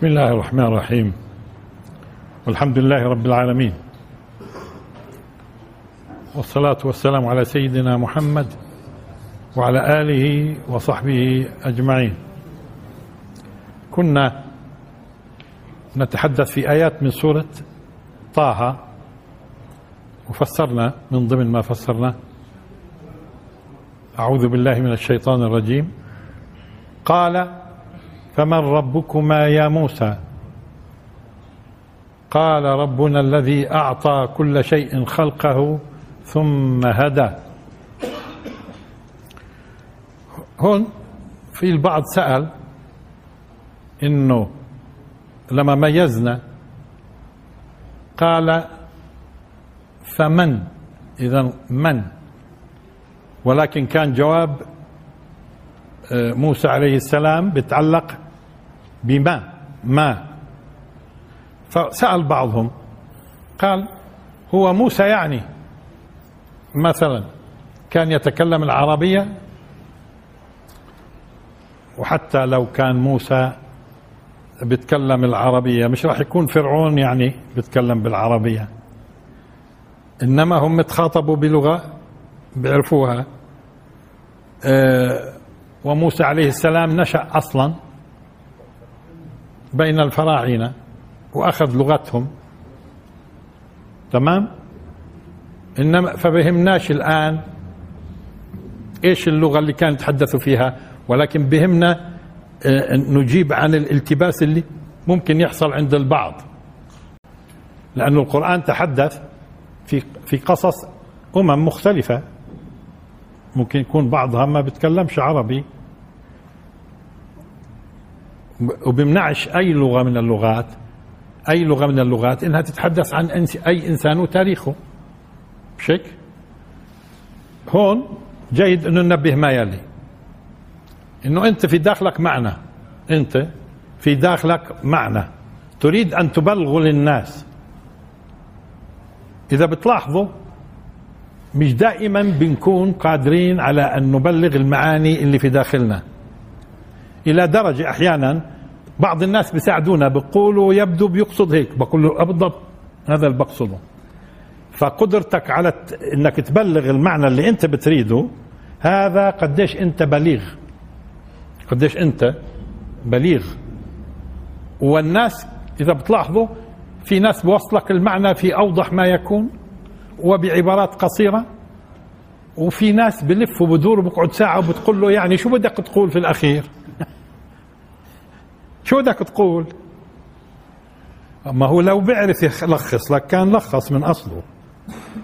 بسم الله الرحمن الرحيم. والحمد لله رب العالمين. والصلاة والسلام على سيدنا محمد وعلى آله وصحبه أجمعين. كنا نتحدث في آيات من سورة طه وفسرنا من ضمن ما فسرنا. أعوذ بالله من الشيطان الرجيم. قال فمن ربكما يا موسى؟ قال ربنا الذي أعطى كل شيء خلقه ثم هدى. هون في البعض سأل إنه لما ميزنا قال فمن اذا من؟ ولكن كان جواب موسى عليه السلام بيتعلق بما ما. فسأل بعضهم قال هو موسى يعني. مثلا كان يتكلم العربية وحتى لو كان موسى بيتكلم العربية مش راح يكون فرعون يعني بيتكلم بالعربية. إنما هم تخاطبوا بلغة بيعرفوها. أه وموسى عليه السلام نشأ أصلا. بين الفراعنة وأخذ لغتهم. تمام؟ إنما فبهمناش الآن إيش اللغة اللي كانوا يتحدثوا فيها ولكن بهمنا نجيب عن الالتباس اللي ممكن يحصل عند البعض. لأن القرآن تحدث في في قصص أمم مختلفة. ممكن يكون بعضها ما بتكلمش عربي. وبمنعش أي لغة من اللغات أي لغة من اللغات إنها تتحدث عن أي إنسان وتاريخه. هيك؟ هون جيد إنه ننبه ما يلي. إنه أنت في داخلك معنى. أنت في داخلك معنى. تريد أن تبلغه للناس. إذا بتلاحظوا مش دائما بنكون قادرين على أن نبلغ المعاني اللي في داخلنا. إلى درجة أحيانا بعض الناس بيساعدونا بيقولوا يبدو بيقصد هيك بقول له بالضبط هذا اللي بقصده. فقدرتك على إنك تبلغ المعنى اللي أنت بتريده هذا قديش أنت بليغ. قديش أنت بليغ. والناس إذا بتلاحظوا في ناس بوصلك المعنى في أوضح ما يكون وبعبارات قصيرة وفي ناس بلف وبدور وبقعد ساعة وبتقول له يعني شو بدك تقول في الأخير؟ شو بدك تقول؟ ما هو لو بيعرف يلخص لك كان لخص من أصله.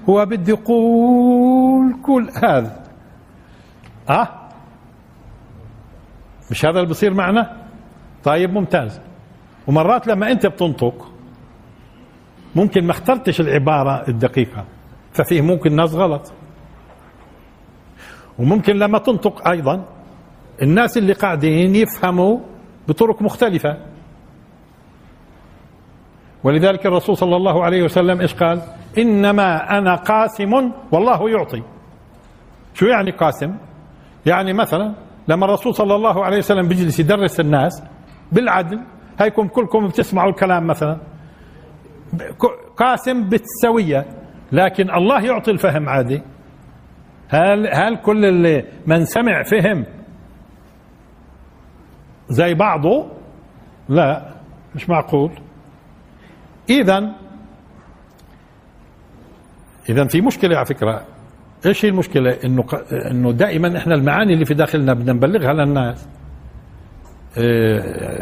هو بده يقول كل هذا. آه؟ مش هذا اللي بصير معنا؟ طيب ممتاز. ومرات لما أنت بتنطق ممكن ما اخترتش العبارة الدقيقة ففيه ممكن ناس غلط. وممكن لما تنطق أيضا الناس اللي قاعدين يفهموا بطرق مختلفة ولذلك الرسول صلى الله عليه وسلم إيش قال؟ إنما أنا قاسم والله يعطي. شو يعني قاسم؟ يعني مثلا لما الرسول صلى الله عليه وسلم بيجلس يدرس الناس بالعدل هيكم كلكم بتسمعوا الكلام مثلا قاسم بالسوية لكن الله يعطي الفهم عادي هل هل كل اللي من سمع فهم زي بعضه؟ لا مش معقول. اذا اذا في مشكلة على فكرة. إيش هي المشكلة؟ إنه إنه دائما إحنا المعاني اللي في داخلنا بدنا نبلغها للناس.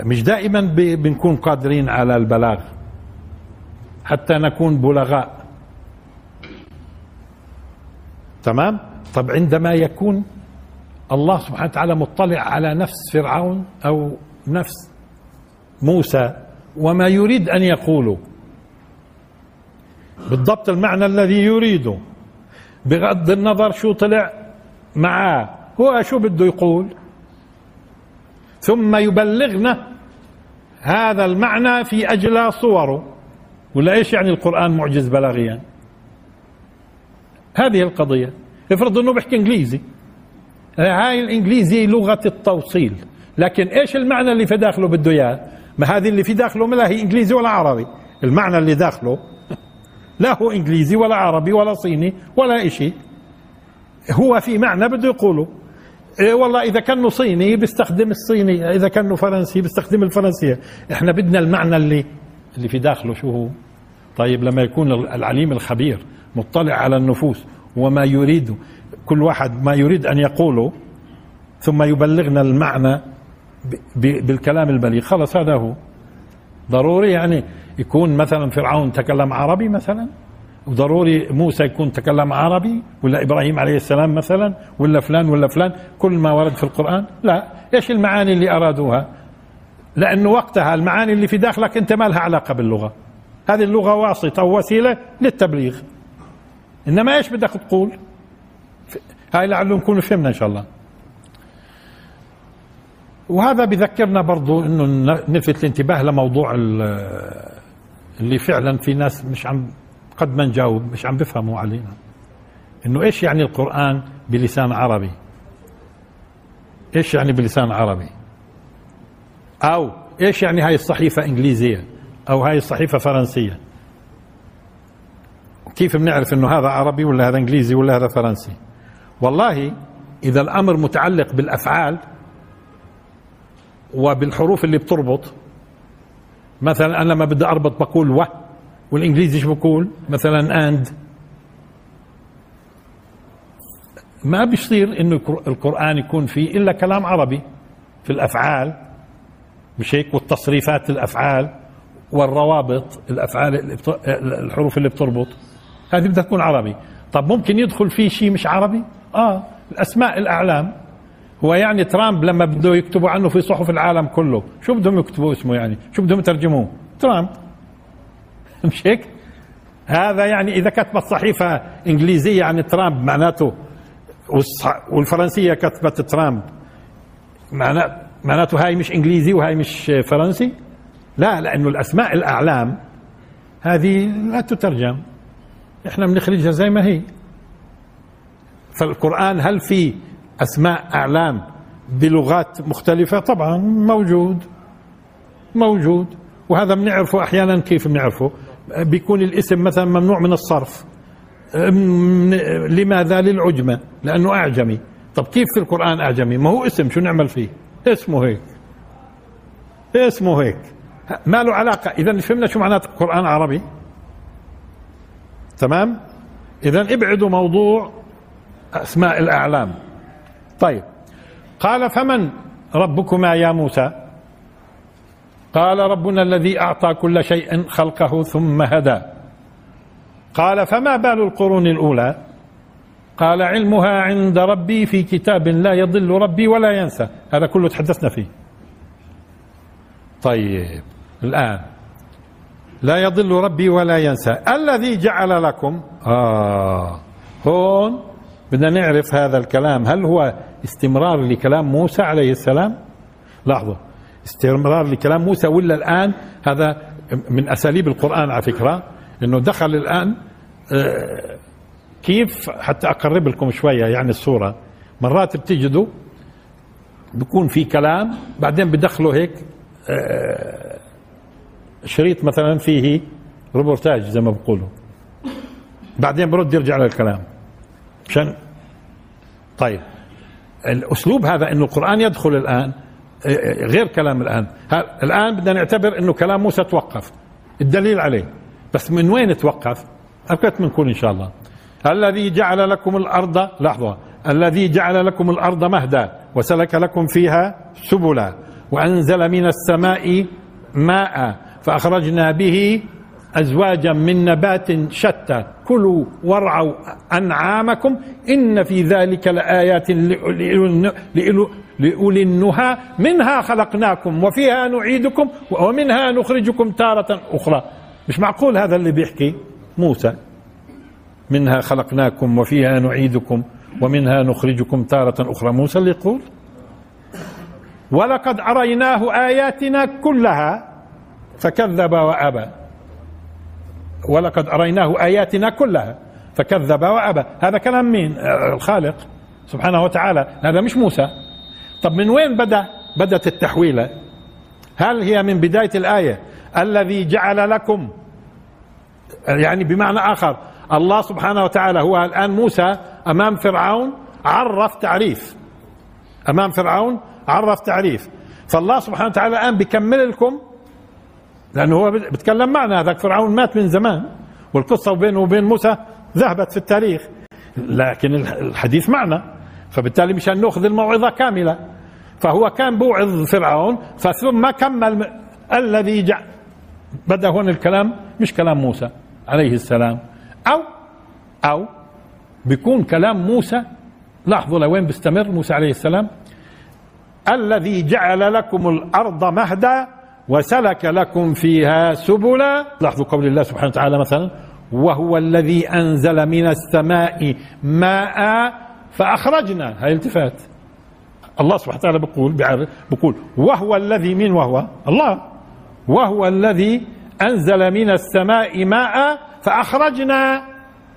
مش دائما بنكون قادرين على البلاغ. حتى نكون بلغاء. تمام؟ طب عندما يكون الله سبحانه وتعالى مطلع على نفس فرعون أو نفس موسى وما يريد أن يقوله. بالضبط المعنى الذي يريده. بغض النظر شو طلع معاه. هو شو بده يقول؟ ثم يبلغنا هذا المعنى في اجلى صوره. ولا إيش يعني القرآن معجز بلاغيا؟ هذه القضية. افرض إنه بيحكي إنجليزي. هاي الإنجليزي لغة التوصيل. لكن إيش المعنى اللي في داخله بده إياه؟ ما هذه اللي في داخله ما لا هي إنجليزي ولا عربي. المعنى اللي داخله لا هو إنجليزي ولا عربي ولا صيني ولا شيء هو في معنى بده يقوله. إيه والله إذا كانه صيني بيستخدم الصيني إذا كانه فرنسي بيستخدم الفرنسية. إحنا بدنا المعنى اللي اللي في داخله شو هو؟ طيب لما يكون العليم الخبير مطلع على النفوس وما يريد كل واحد ما يريد أن يقوله ثم يبلغنا المعنى بالكلام البليغ. خلص هذا هو. ضروري يعني يكون مثلا فرعون تكلم عربي مثلا وضروري موسى يكون تكلم عربي ولا إبراهيم عليه السلام مثلا ولا فلان ولا فلان كل ما ورد في القرآن. لا إيش المعاني اللي أرادوها؟ لأنه وقتها المعاني اللي في داخلك أنت ما لها علاقة باللغة. هذه اللغة واسطة أو وسيله للتبليغ. إنما إيش بدك تقول؟ هاي لعله نكون فهمنا إن شاء الله. وهذا بذكرنا برضو إنه نلفت الانتباه لموضوع اللي فعلا في ناس مش عم قد ما نجاوب مش عم بفهموا علينا. إنه إيش يعني القرآن بلسان عربي؟ إيش يعني بلسان عربي؟ أو إيش يعني هاي الصحيفة إنجليزية؟ أو هاي الصحيفة فرنسية؟ كيف بنعرف إنه هذا عربي ولا هذا إنجليزي ولا هذا فرنسي؟ والله إذا الأمر متعلق بالأفعال وبالحروف اللي بتربط مثلا أنا لما بدي أربط بقول و والإنجليزي شو بقول؟ مثلا اند ما بيصير إنه القرآن يكون فيه إلا كلام عربي في الأفعال مش هيك؟ والتصريفات الأفعال والروابط الأفعال اللي الحروف اللي بتربط. هذه بدها تكون عربي. طب ممكن يدخل فيه شيء مش عربي؟ آه الأسماء الأعلام. هو يعني ترامب لما بده يكتبوا عنه في صحف العالم كله شو بدهم يكتبوا اسمه يعني؟ شو بدهم يترجموه؟ ترامب. مش هيك؟ هذا يعني إذا كتبت صحيفة إنجليزية عن ترامب معناته والفرنسية كتبت ترامب معناته هاي مش إنجليزي وهاي مش فرنسي؟ لا لأنه الأسماء الأعلام هذه لا تترجم. إحنا بنخرجها زي ما هي. فالقرآن هل في أسماء أعلام بلغات مختلفة؟ طبعا موجود. موجود. وهذا بنعرفه أحيانا كيف بنعرفه؟ بيكون الاسم مثلا ممنوع من الصرف. لماذا؟ للعجمة لأنه أعجمي. طب كيف في القرآن أعجمي؟ ما هو اسم شو نعمل فيه؟ اسمه هيك. اسمه هيك. ما له علاقة. إذا فهمنا شو معنات القرآن عربي؟ تمام؟ إذا ابعدوا موضوع أسماء الأعلام. طيب. قال فمن ربكما يا موسى؟ قال ربنا الذي أعطى كل شيء خلقه ثم هدى. قال فما بال القرون الأولى؟ قال علمها عند ربي في كتاب لا يضل ربي ولا ينسى. هذا كله تحدثنا فيه. طيب. الآن لا يضل ربي ولا ينسى. الذي جعل لكم آه. هون بدنا نعرف هذا الكلام. هل هو استمرار لكلام موسى عليه السلام؟ لاحظوا استمرار لكلام موسى ولا الآن هذا من أساليب القرآن على فكرة؟ أنه دخل الآن آه، كيف حتى أقرب لكم شوية يعني الصورة مرات بتجدوا بيكون في كلام بعدين بدخلوا هيك آه، شريط مثلا فيه روبورتاج زي ما بقولوا. بعدين برد يرجع للكلام. مشان طيب. الأسلوب هذا إنه القرآن يدخل الآن غير كلام الآن. الآن بدنا نعتبر أنه كلام موسى توقف. الدليل عليه. بس من وين توقف؟ أكثر منكم إن شاء الله. الذي جعل لكم الأرض لحظة. الذي جعل لكم الأرض مهدا وسلك لكم فيها سبلا. وأنزل من السماء ماء. فأخرجنا به أزواجا من نبات شتى. كلوا وارعوا أنعامكم إن في ذلك لآيات لأولي النهى. منها خلقناكم وفيها نعيدكم ومنها نخرجكم تارة أخرى. مش معقول هذا اللي بيحكي موسى؟ منها خلقناكم وفيها نعيدكم ومنها نخرجكم تارة أخرى. موسى اللي يقول ولقد أريناه آياتنا كلها فكذب وأبى. ولقد أريناه آياتنا كلها. فكذب وأبى. هذا كلام مين؟ الخالق سبحانه وتعالى. هذا مش موسى. طب من وين بدأ؟ بدأت التحويلة. هل هي من بداية الآية؟ الذي جعل لكم يعني بمعنى آخر الله سبحانه وتعالى هو الآن موسى أمام فرعون عرف تعريف. أمام فرعون عرف تعريف. فالله سبحانه وتعالى الآن بيكمل لكم لأنه هو بيتكلم معنا هذاك فرعون مات من زمان والقصة بينه وبين موسى ذهبت في التاريخ. لكن الحديث معنا فبالتالي مشان نأخذ الموعظة كاملة. فهو كان بوعظ فرعون فثم كمل الذي جعل بدأ هون الكلام مش كلام موسى عليه السلام. أو أو بيكون كلام موسى لاحظوا لوين بيستمر موسى عليه السلام؟ الذي جعل لكم الأرض مهدا وسلك لكم فيها سبلا لاحظوا قول الله سبحانه وتعالى مثلا وهو الذي أنزل من السماء ماء فأخرجنا. هاي التفات الله سبحانه وتعالى بيقول بيقول وهو الذي من وهو؟ الله. وهو الذي أنزل من السماء ماء فأخرجنا.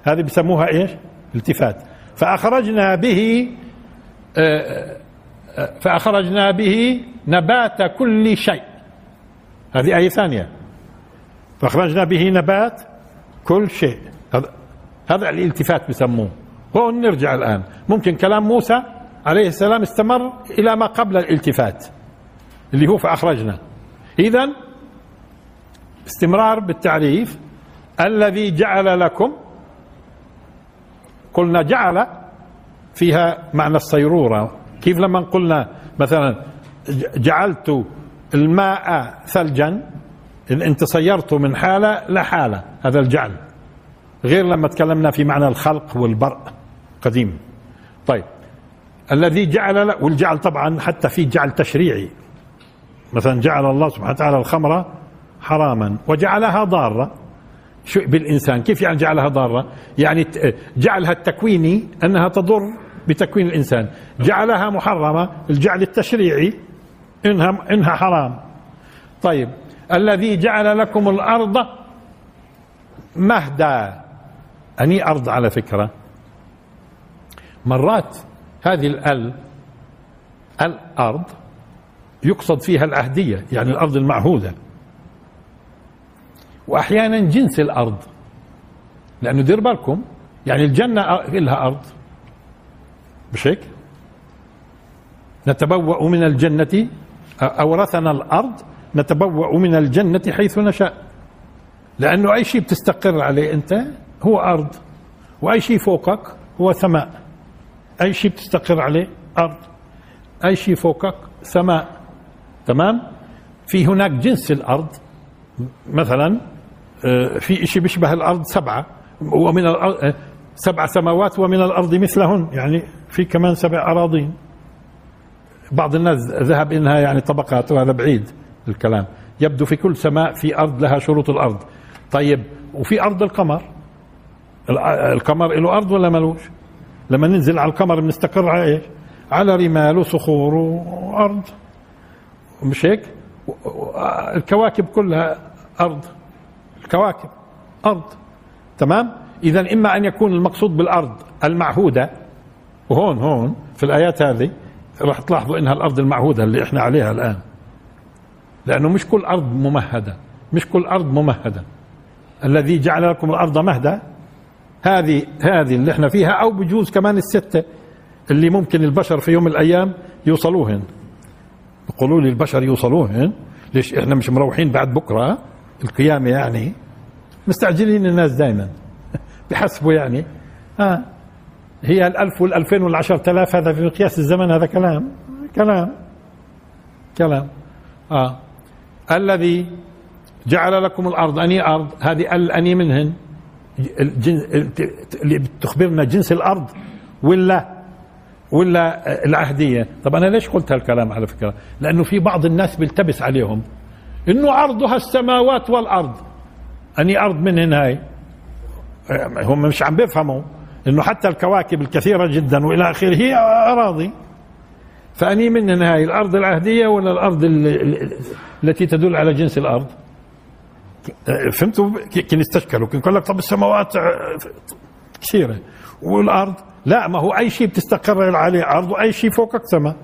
هذه بسموها إيش؟ التفات فأخرجنا به آه، آه، فأخرجنا به نبات كل شيء. هذه آية ثانية. فأخرجنا به نبات كل شيء. هذا هذا الالتفات بسموه. هون نرجع الآن. ممكن كلام موسى عليه السلام استمر إلى ما قبل الالتفات اللي هو فأخرجنا. إذا استمرار بالتعريف. الذي جعل لكم قلنا جعل فيها معنى الصيرورة. كيف لما قلنا مثلا جعلت الماء ثلجا إن انت صيرته من حالة لحالة هذا الجعل. غير لما تكلمنا في معنى الخلق والبرء قديم. طيب الذي جعل والجعل طبعا حتى في جعل تشريعي. مثلا جعل الله سبحانه وتعالى الخمر حراما وجعلها ضارة. شو بالإنسان كيف يعني جعلها ضارة؟ يعني جعلها التكويني أنها تضر بتكوين الإنسان. جعلها محرمة الجعل التشريعي إنها, إنها حرام. طيب. الذي جعل لكم الأرض مهدا. أني أرض على فكرة. مرات هذه الأل الأرض يقصد فيها العهدية يعني الأرض المعهودة. وأحيانا جنس الأرض. لأنه دير بالكم يعني الجنة لها أرض. مش هيك؟ نتبوأ من الجنة أورثنا الأرض نتبوأ من الجنة حيث نشاء. لأنه أي شيء بتستقر عليه أنت هو أرض وأي شيء فوقك هو سماء. أي شيء بتستقر عليه أرض أي شيء فوقك سماء. تمام؟ في هناك جنس الأرض مثلا آه، في شيء بيشبه الأرض سبعة ومن الأرض آه، سبع سماوات ومن الأرض مثلهن يعني في كمان سبع أراضين. بعض الناس ذهب إنها يعني طبقات وهذا بعيد الكلام. يبدو في كل سماء في أرض لها شروط الأرض. طيب وفي أرض القمر؟ القمر له أرض ولا ملوش؟ لما ننزل على القمر بنستقر على إيش؟ على رمال وصخور وأرض. مش هيك؟ الكواكب كلها أرض. الكواكب أرض. تمام؟ إذا إما أن يكون المقصود بالأرض المعهودة وهون هون في الآيات هذه راح تلاحظوا انها الأرض المعهودة اللي إحنا عليها الآن. لأنه مش كل أرض ممهدة مش كل أرض ممهدة. الذي جعل لكم الأرض مهدا هذه هذه اللي إحنا فيها أو بجوز كمان الستة اللي ممكن البشر في يوم من الأيام يوصلوهن. يقولوا لي البشر يوصلوهن؟ ليش إحنا مش مروحين بعد بكرة؟ القيامة يعني. مستعجلين الناس دائما بحسبوا يعني. ها هي الألف والألفين والعشرة آلاف هذا في مقياس الزمن هذا كلام. كلام. كلام. آه. الذي جعل لكم الأرض. أني أرض؟ هذه الأني منهن. الجنس اللي بتخبرنا جنس الأرض ولا ولا العهدية. طب أنا ليش قلت هالكلام على فكرة؟ لأنه في بعض الناس بيلتبس عليهم. إنه عرضها السماوات والأرض. أني أرض منهن هاي. هم مش عم بيفهموا. إنه حتى الكواكب الكثيرة جدا وإلى آخره هي أراضي. فأني من هاي الأرض العهدية ولا الأرض التي تدل على جنس الأرض؟ فهمتوا؟ كن استشكلوا يقول لك طب السماوات كثيرة والأرض؟ لا ما هو أي شيء بتستقر عليه أرض وأي شيء فوقك سماء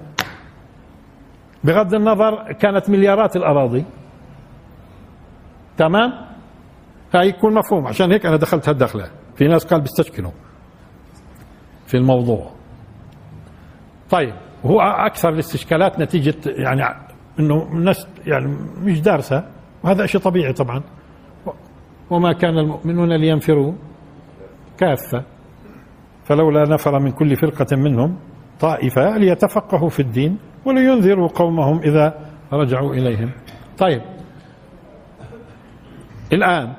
بغض النظر كانت مليارات الأراضي. تمام؟ هاي يكون مفهوم عشان هيك أنا دخلت هالدخلة. في ناس قال بيستشكلوا. في الموضوع. طيب هو أكثر الاستشكالات نتيجة يعني أنه الناس يعني مش دارسة وهذا شيء طبيعي طبعا. وما كان المؤمنون لينفروا. كافة. فلولا نفر من كل فرقة منهم طائفة ليتفقهوا في الدين ولينذروا قومهم إذا رجعوا إليهم. طيب. الآن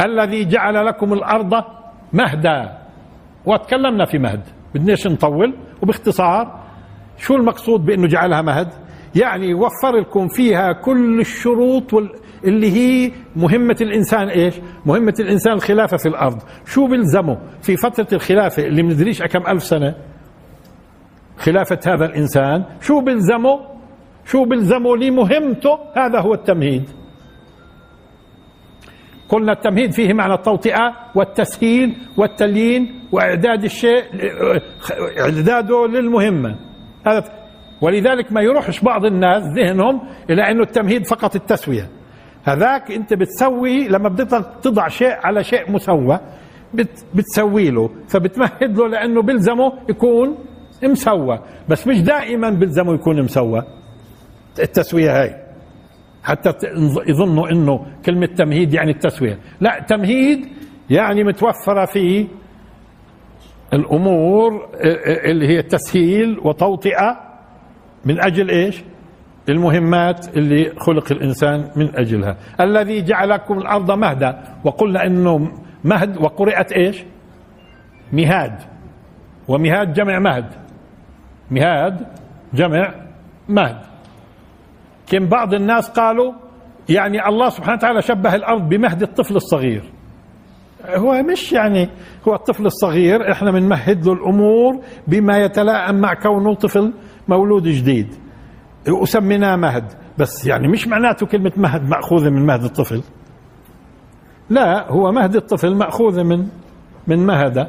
الذي جعل لكم الأرض مهدا. وتكلمنا في مهد. بدناش نطول وباختصار شو المقصود بأنه جعلها مهد؟ يعني وفر لكم فيها كل الشروط اللي هي مهمة الإنسان إيش؟ مهمة الإنسان الخلافة في الأرض. شو بلزمه في فترة الخلافة اللي مندريش كم ألف سنة؟ خلافة هذا الإنسان. شو بلزمه شو بلزمه لمهمته؟ هذا هو التمهيد. قلنا التمهيد فيه معنى التوطئة والتسهيل والتليين وإعداد الشيء إعداده للمهمة. هذا ولذلك ما يروحش بعض الناس ذهنهم إلى أنه التمهيد فقط التسوية. هذاك أنت بتسوي لما بدك تضع شيء على شيء مسوى بتسوي له. فبتمهد له لأنه بلزمه يكون مسوى. بس مش دائما بلزمه يكون مسوى. التسوية هاي. حتى يظنوا إنه كلمة تمهيد يعني التسوية. لا تمهيد يعني متوفرة في الأمور اللي هي تسهيل وتوطئة من أجل إيش؟ المهمات اللي خلق الإنسان من أجلها. الذي جعلكم الأرض مهدا وقلنا إنه مهد وقرئت إيش؟ مهاد. ومهاد جمع مهد. مهاد جمع مهد. كم بعض الناس قالوا يعني الله سبحانه وتعالى شبه الأرض بمهد الطفل الصغير. هو مش يعني هو الطفل الصغير إحنا بنمهد له الأمور بما يتلائم مع كونه طفل مولود جديد. وسميناه مهد بس يعني مش معناته كلمة مهد مأخوذة من مهد الطفل. لا هو مهد الطفل مأخوذة من من مهد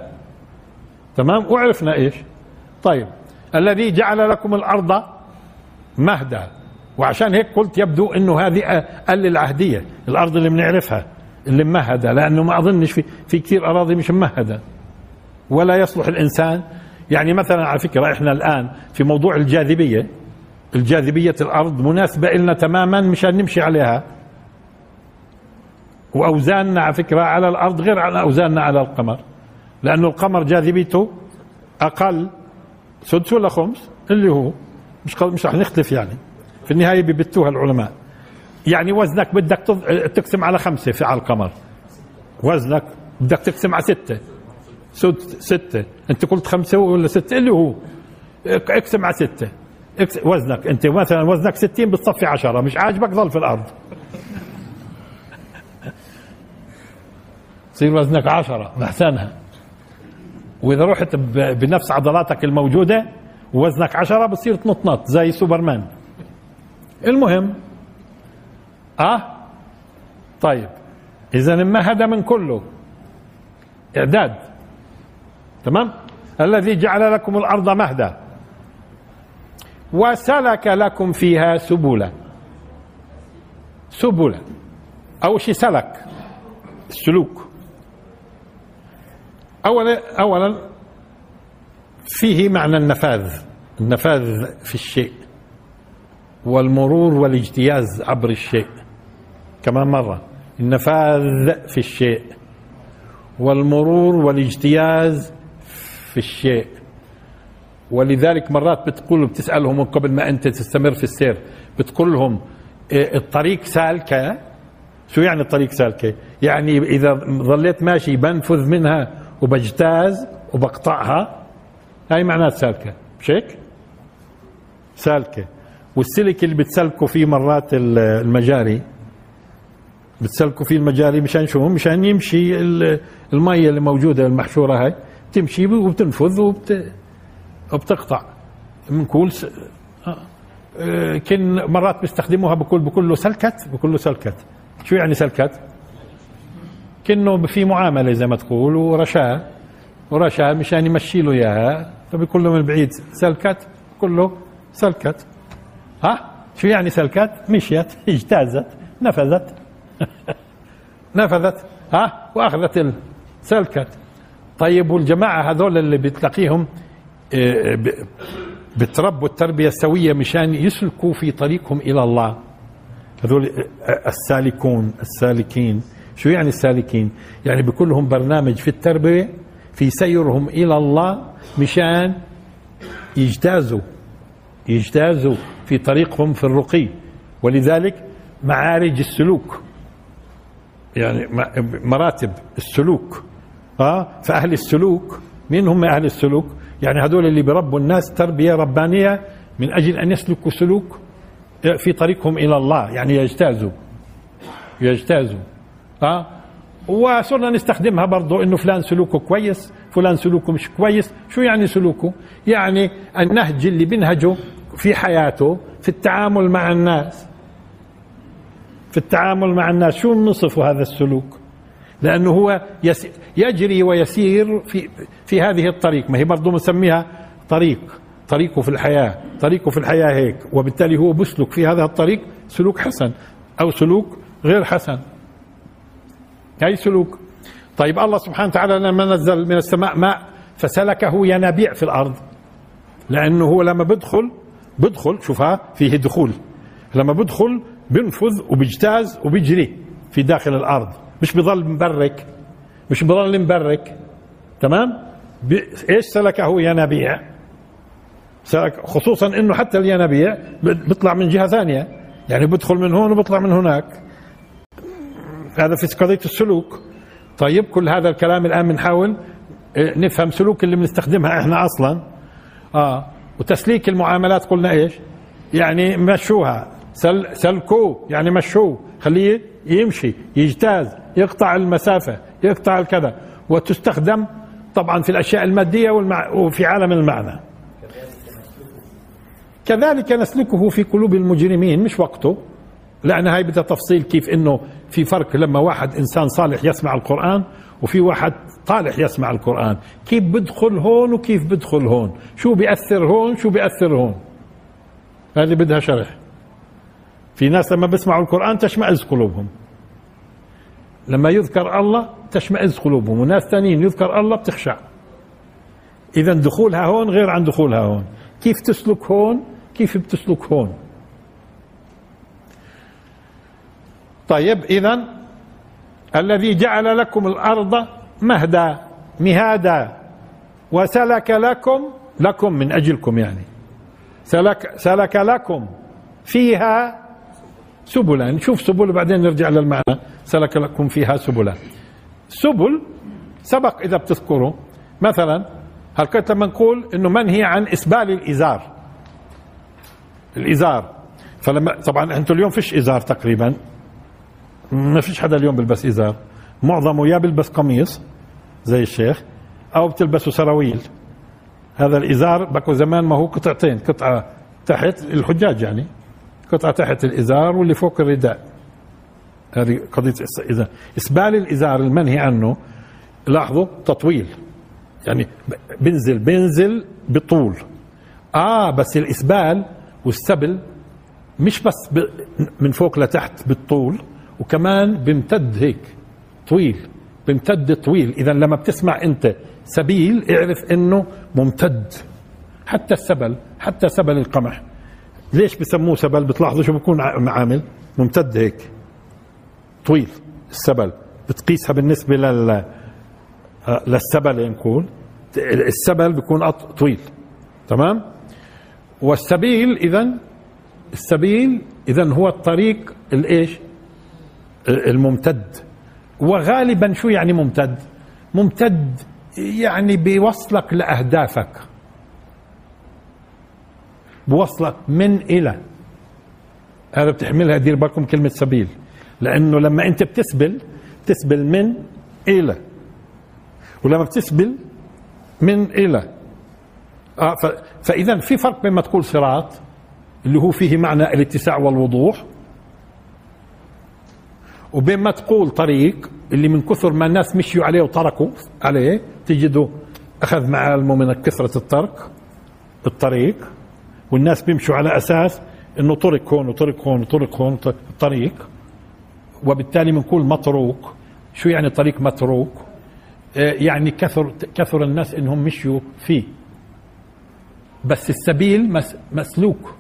تمام؟ وعرفنا إيش. طيب الذي جعل لكم الأرض مهدا. وعشان هيك قلت يبدو إنه هذه قل العهدية الأرض اللي بنعرفها اللي ممهدة لأنه ما أظنش في في كثير أراضي مش ممهدة ولا يصلح الإنسان. يعني مثلا على فكرة إحنا الآن في موضوع الجاذبية الجاذبية الأرض مناسبة لنا تماما مشان نمشي عليها. وأوزاننا على فكرة على الأرض غير عن أوزاننا على القمر. لأنه القمر جاذبيته أقل. سدس ولا خمس؟ اللي هو. مش مش رح نختلف يعني. في النهاية ببتوها العلماء. يعني وزنك بدك تقسم على خمسة في على القمر. وزنك بدك تقسم على ستة. ستة. أنت قلت خمسة ولا ستة؟ اللي هو. اقسم على ستة. وزنك. أنت مثلا وزنك 60 بتصفي 10 مش عاجبك ظل في الأرض. تصير وزنك 10 أحسنها. وإذا رحت بنفس عضلاتك الموجودة وزنك 10 بتصير تنطنط زي سوبرمان. المهم. آه؟ طيب. اذا هذا من كله؟ إعداد. تمام؟ الذي جعل لكم الأرض مهدا. وسلك لكم فيها سبلا. سبلا. أول شيء سلك. السلوك. أولا أولا فيه معنى النفاذ. النفاذ في الشيء. والمرور والاجتياز عبر الشيء. كمان مرة. النفاذ في الشيء. والمرور والاجتياز في الشيء. ولذلك مرات بتقول بتسألهم قبل ما أنت تستمر في السير بتقول لهم إيه، الطريق سالكة شو يعني الطريق سالكة يعني إذا ظليت ماشي بنفذ منها وبجتاز وبقطعها هاي معنات سالكة مش هيك سالكة والسلك اللي بتسلكوا فيه مرات المجاري بتسلكوا فيه المجاري مشان شو؟ مشان يمشي المية اللي موجودة المحشورة هاي تمشي وبتنفذ وبت بتقطع بنقول س... آه. كن مرات بيستخدموها بقول بقول له سلكت بقول له سلكت. شو يعني سلكت؟ كنه في معاملة زي ما تقول ورشاه ورشاه مشان يمشي له إياها. فبيقول له من بعيد سلكت بقول له سلكت. ها؟ شو يعني سلكت مشيت اجتازت نفذت. نفذت ها؟ وأخذت سلكت طيب والجماعة هذول اللي بتلاقيهم آه، بتربوا التربية السوية مشان يسلكوا في طريقهم إلى الله. هذول آه، السالكون السالكين. شو يعني السالكين؟ يعني بكون لهم برنامج في التربية في سيرهم إلى الله مشان يجتازوا يجتازوا. في طريقهم في الرقي. ولذلك معارج السلوك. يعني مراتب السلوك. آه؟ فأهل السلوك مين هم أهل السلوك؟ يعني هذول اللي بربوا الناس تربية ربانية من أجل أن يسلكوا سلوك في طريقهم إلى الله يعني يجتازوا. يجتازوا. آه؟ وصرنا نستخدمها برضو إنه فلان سلوكه كويس فلان سلوكه مش كويس. شو يعني سلوكه؟ يعني النهج اللي بنهجه في حياته في التعامل مع الناس. في التعامل مع الناس. شو نصف هذا السلوك؟ لأنه هو يجري ويسير في, في هذه الطريق. ما هي برضه مسميها طريق. طريقه في الحياة. طريقه في الحياة هيك. وبالتالي هو بسلك في هذا الطريق سلوك حسن أو سلوك غير حسن. أي سلوك؟ طيب الله سبحانه وتعالى لما نزل من السماء ماء فسلكه ينابيع في الأرض. لأنه هو لما بدخل بدخل شوفها فيه دخول. لما بدخل بينفذ وبيجتاز وبيجري في داخل الأرض. مش بضل مبرك مش بضل مبرك. تمام؟ إيش سلكه ينابيع؟ سلك خصوصا إنه حتى الينابيع بيطلع من جهة ثانية. يعني بدخل من هون وبيطلع من هناك. هذا في قضية السلوك. طيب كل هذا الكلام الآن بنحاول إيه، نفهم سلوك اللي بنستخدمها إحنا أصلا. آه. وتسليك المعاملات قلنا إيش؟ يعني مشوها. سل سلكوه يعني مشوه خليه يمشي يجتاز يقطع المسافة يقطع الكذا. وتستخدم طبعا في الأشياء المادية والمع... وفي عالم المعنى. كذلك نسلكه في قلوب المجرمين. مش وقته. لأن هاي بدها تفصيل كيف إنه في فرق لما واحد إنسان صالح يسمع القرآن وفي واحد طالح يسمع القرآن. كيف بدخل هون وكيف بدخل هون؟ شو بيأثر هون شو بيأثر هون؟ هذه بدها شرح. في ناس لما بيسمعوا القرآن تشمئز قلوبهم. لما يذكر الله تشمئز قلوبهم وناس ثانيين يذكر الله بتخشع. إذا دخولها هون غير عن دخولها هون. كيف تسلك هون؟ كيف بتسلك هون؟ طيب إذا الذي جعل لكم الأرض مهدا مهادا. وسلك لكم لكم من أجلكم يعني. سلك, سلك لكم فيها سبلا. نشوف سبل وبعدين نرجع للمعنى. سلك لكم فيها سبلا. سبل سبق إذا بتذكروا مثلا هل كنت لما نقول إنه منهي عن إسبال الإزار؟ الإزار. فلما طبعا أنتم اليوم فيش إزار تقريبا. ما فيش حدا اليوم بيلبس إزار. معظمه يا بيلبس قميص زي الشيخ أو بتلبسوا سراويل. هذا الإزار بكو زمان ما هو قطعتين قطعة تحت الحجاج يعني قطعة تحت الإزار واللي فوق الرداء. هذه قضية إذا إسبال الإزار المنهي عنه لاحظوا تطويل. يعني بنزل بنزل بطول. آه بس الإسبال والسبل مش بس من فوق لتحت بالطول. وكمان بمتد هيك طويل بمتد طويل. إذا لما بتسمع أنت سبيل اعرف أنه ممتد. حتى السبل حتى سبل القمح. ليش بسموه سبل؟ بتلاحظوا شو بكون عامل؟ ممتد هيك. طويل السبل. بتقيسها بالنسبة لل للسبل نقول. السبل بيكون طويل. تمام؟ والسبيل اذا السبيل اذا هو الطريق الايش الممتد. وغالبا شو يعني ممتد؟ ممتد يعني بيوصلك لأهدافك. بوصلك من إلى. هذا بتحملها دير بالكم كلمة سبيل. لأنه لما أنت بتسبل بتسبل من إلى. ولما بتسبل من إلى. آه فإذا في فرق بين ما تقول صراط اللي هو فيه معنى الاتساع والوضوح وبين ما تقول طريق اللي من كثر ما الناس مشيوا عليه وتركوا عليه تجدوا أخذ معالمه من كثرة الترك الطريق والناس بيمشوا على أساس إنه طرق هون وطرق هون وطرق هون طريق وبالتالي بنقول متروك. شو يعني طريق متروك؟ آه، يعني كثر كثر الناس إنهم مشوا فيه. بس السبيل مسلوك.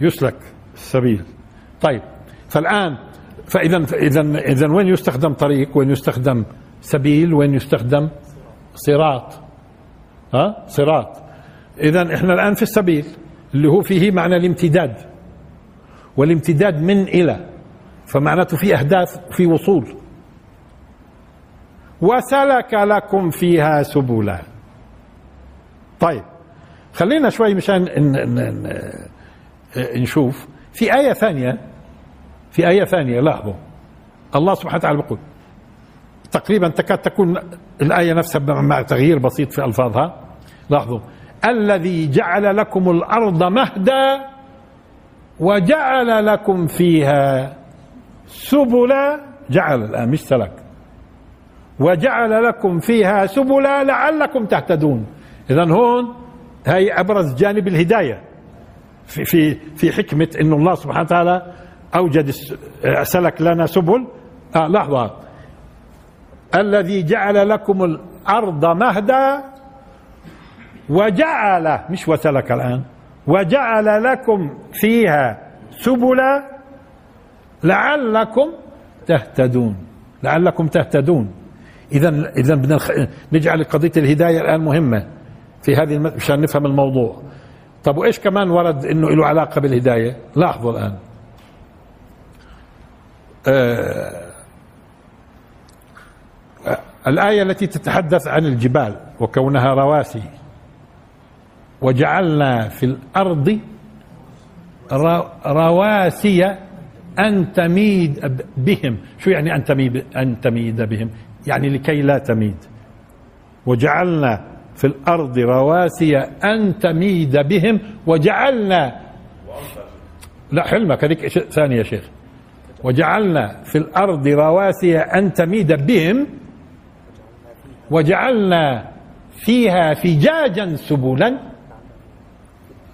يسلك السبيل. طيب فالان فاذا اذا اذا وين يستخدم طريق وين يستخدم سبيل وين يستخدم صراط ها صراط اذا إحنا الان في السبيل اللي هو فيه معنى الامتداد والامتداد من إلى فمعناته في اهداف في وصول وسلك لكم فيها سبلا طيب خلينا شوي مشان نشوف في آية ثانية في آية ثانية لاحظوا. الله سبحانه وتعالى بيقول تقريبا تكاد تكون الآية نفسها مع تغيير بسيط في ألفاظها. لاحظوا. الذي جعل لكم الأرض مهدا وجعل لكم فيها سبلا جعل الآن مش سلك. وجعل لكم فيها سبلا لعلكم تهتدون. إذا هون هي أبرز جانب الهداية. في في في حكمة إن الله سبحانه وتعالى أوجد سلك لنا سبل. آه لحظة. الذي جعل لكم الأرض مهدا وجعل مش وسلك الآن وجعل لكم فيها سبلا لعلكم تهتدون. لعلكم تهتدون. اذا اذا بدنا نجعل قضية الهداية الآن مهمة في هذه مشان نفهم الموضوع. طب وإيش كمان ورد إنه له علاقة بالهداية؟ لاحظوا الآن. آه الآية التي تتحدث عن الجبال وكونها رواسي. وجعلنا في الأرض رواسي أن تميد بهم. شو يعني أن تميد, أن تميد بهم؟ يعني لكي لا تميد. وجعلنا في الأرض رواسي أن تميد بهم. وجعلنا لا حلمك هذيك ثانية يا شيخ؟ وجعلنا في الأرض رواسي أن تميد بهم وجعلنا فيها فجاجا سبلا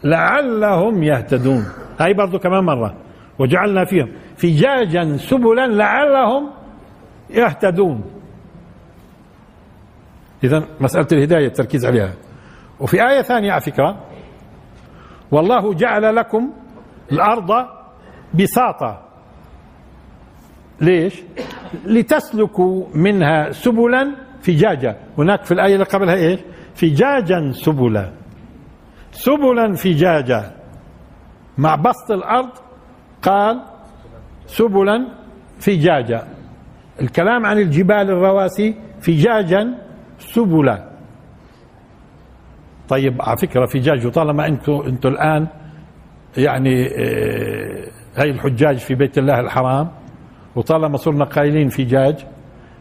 لعلهم يهتدون. هاي برضو كمان مرة. وجعلنا فيهم فجاجا سبلا لعلهم يهتدون. إذا مسألة الهداية التركيز عليها. وفي آية ثانية على فكرة والله جعل لكم الأرض بساطة ليش؟ لتسلكوا منها سبلا فجاجة هناك في الآية اللي قبلها إيش؟ فجاجا سبلا. سبلا فجاجة مع بسط الأرض قال سبلا فجاجا. الكلام عن الجبال الرواسي فجاجا سبلا. طيب على فكرة فجاج وطالما أنتم أنتم الآن يعني آه، هاي الحجاج في بيت الله الحرام وطالما صرنا قايلين فجاج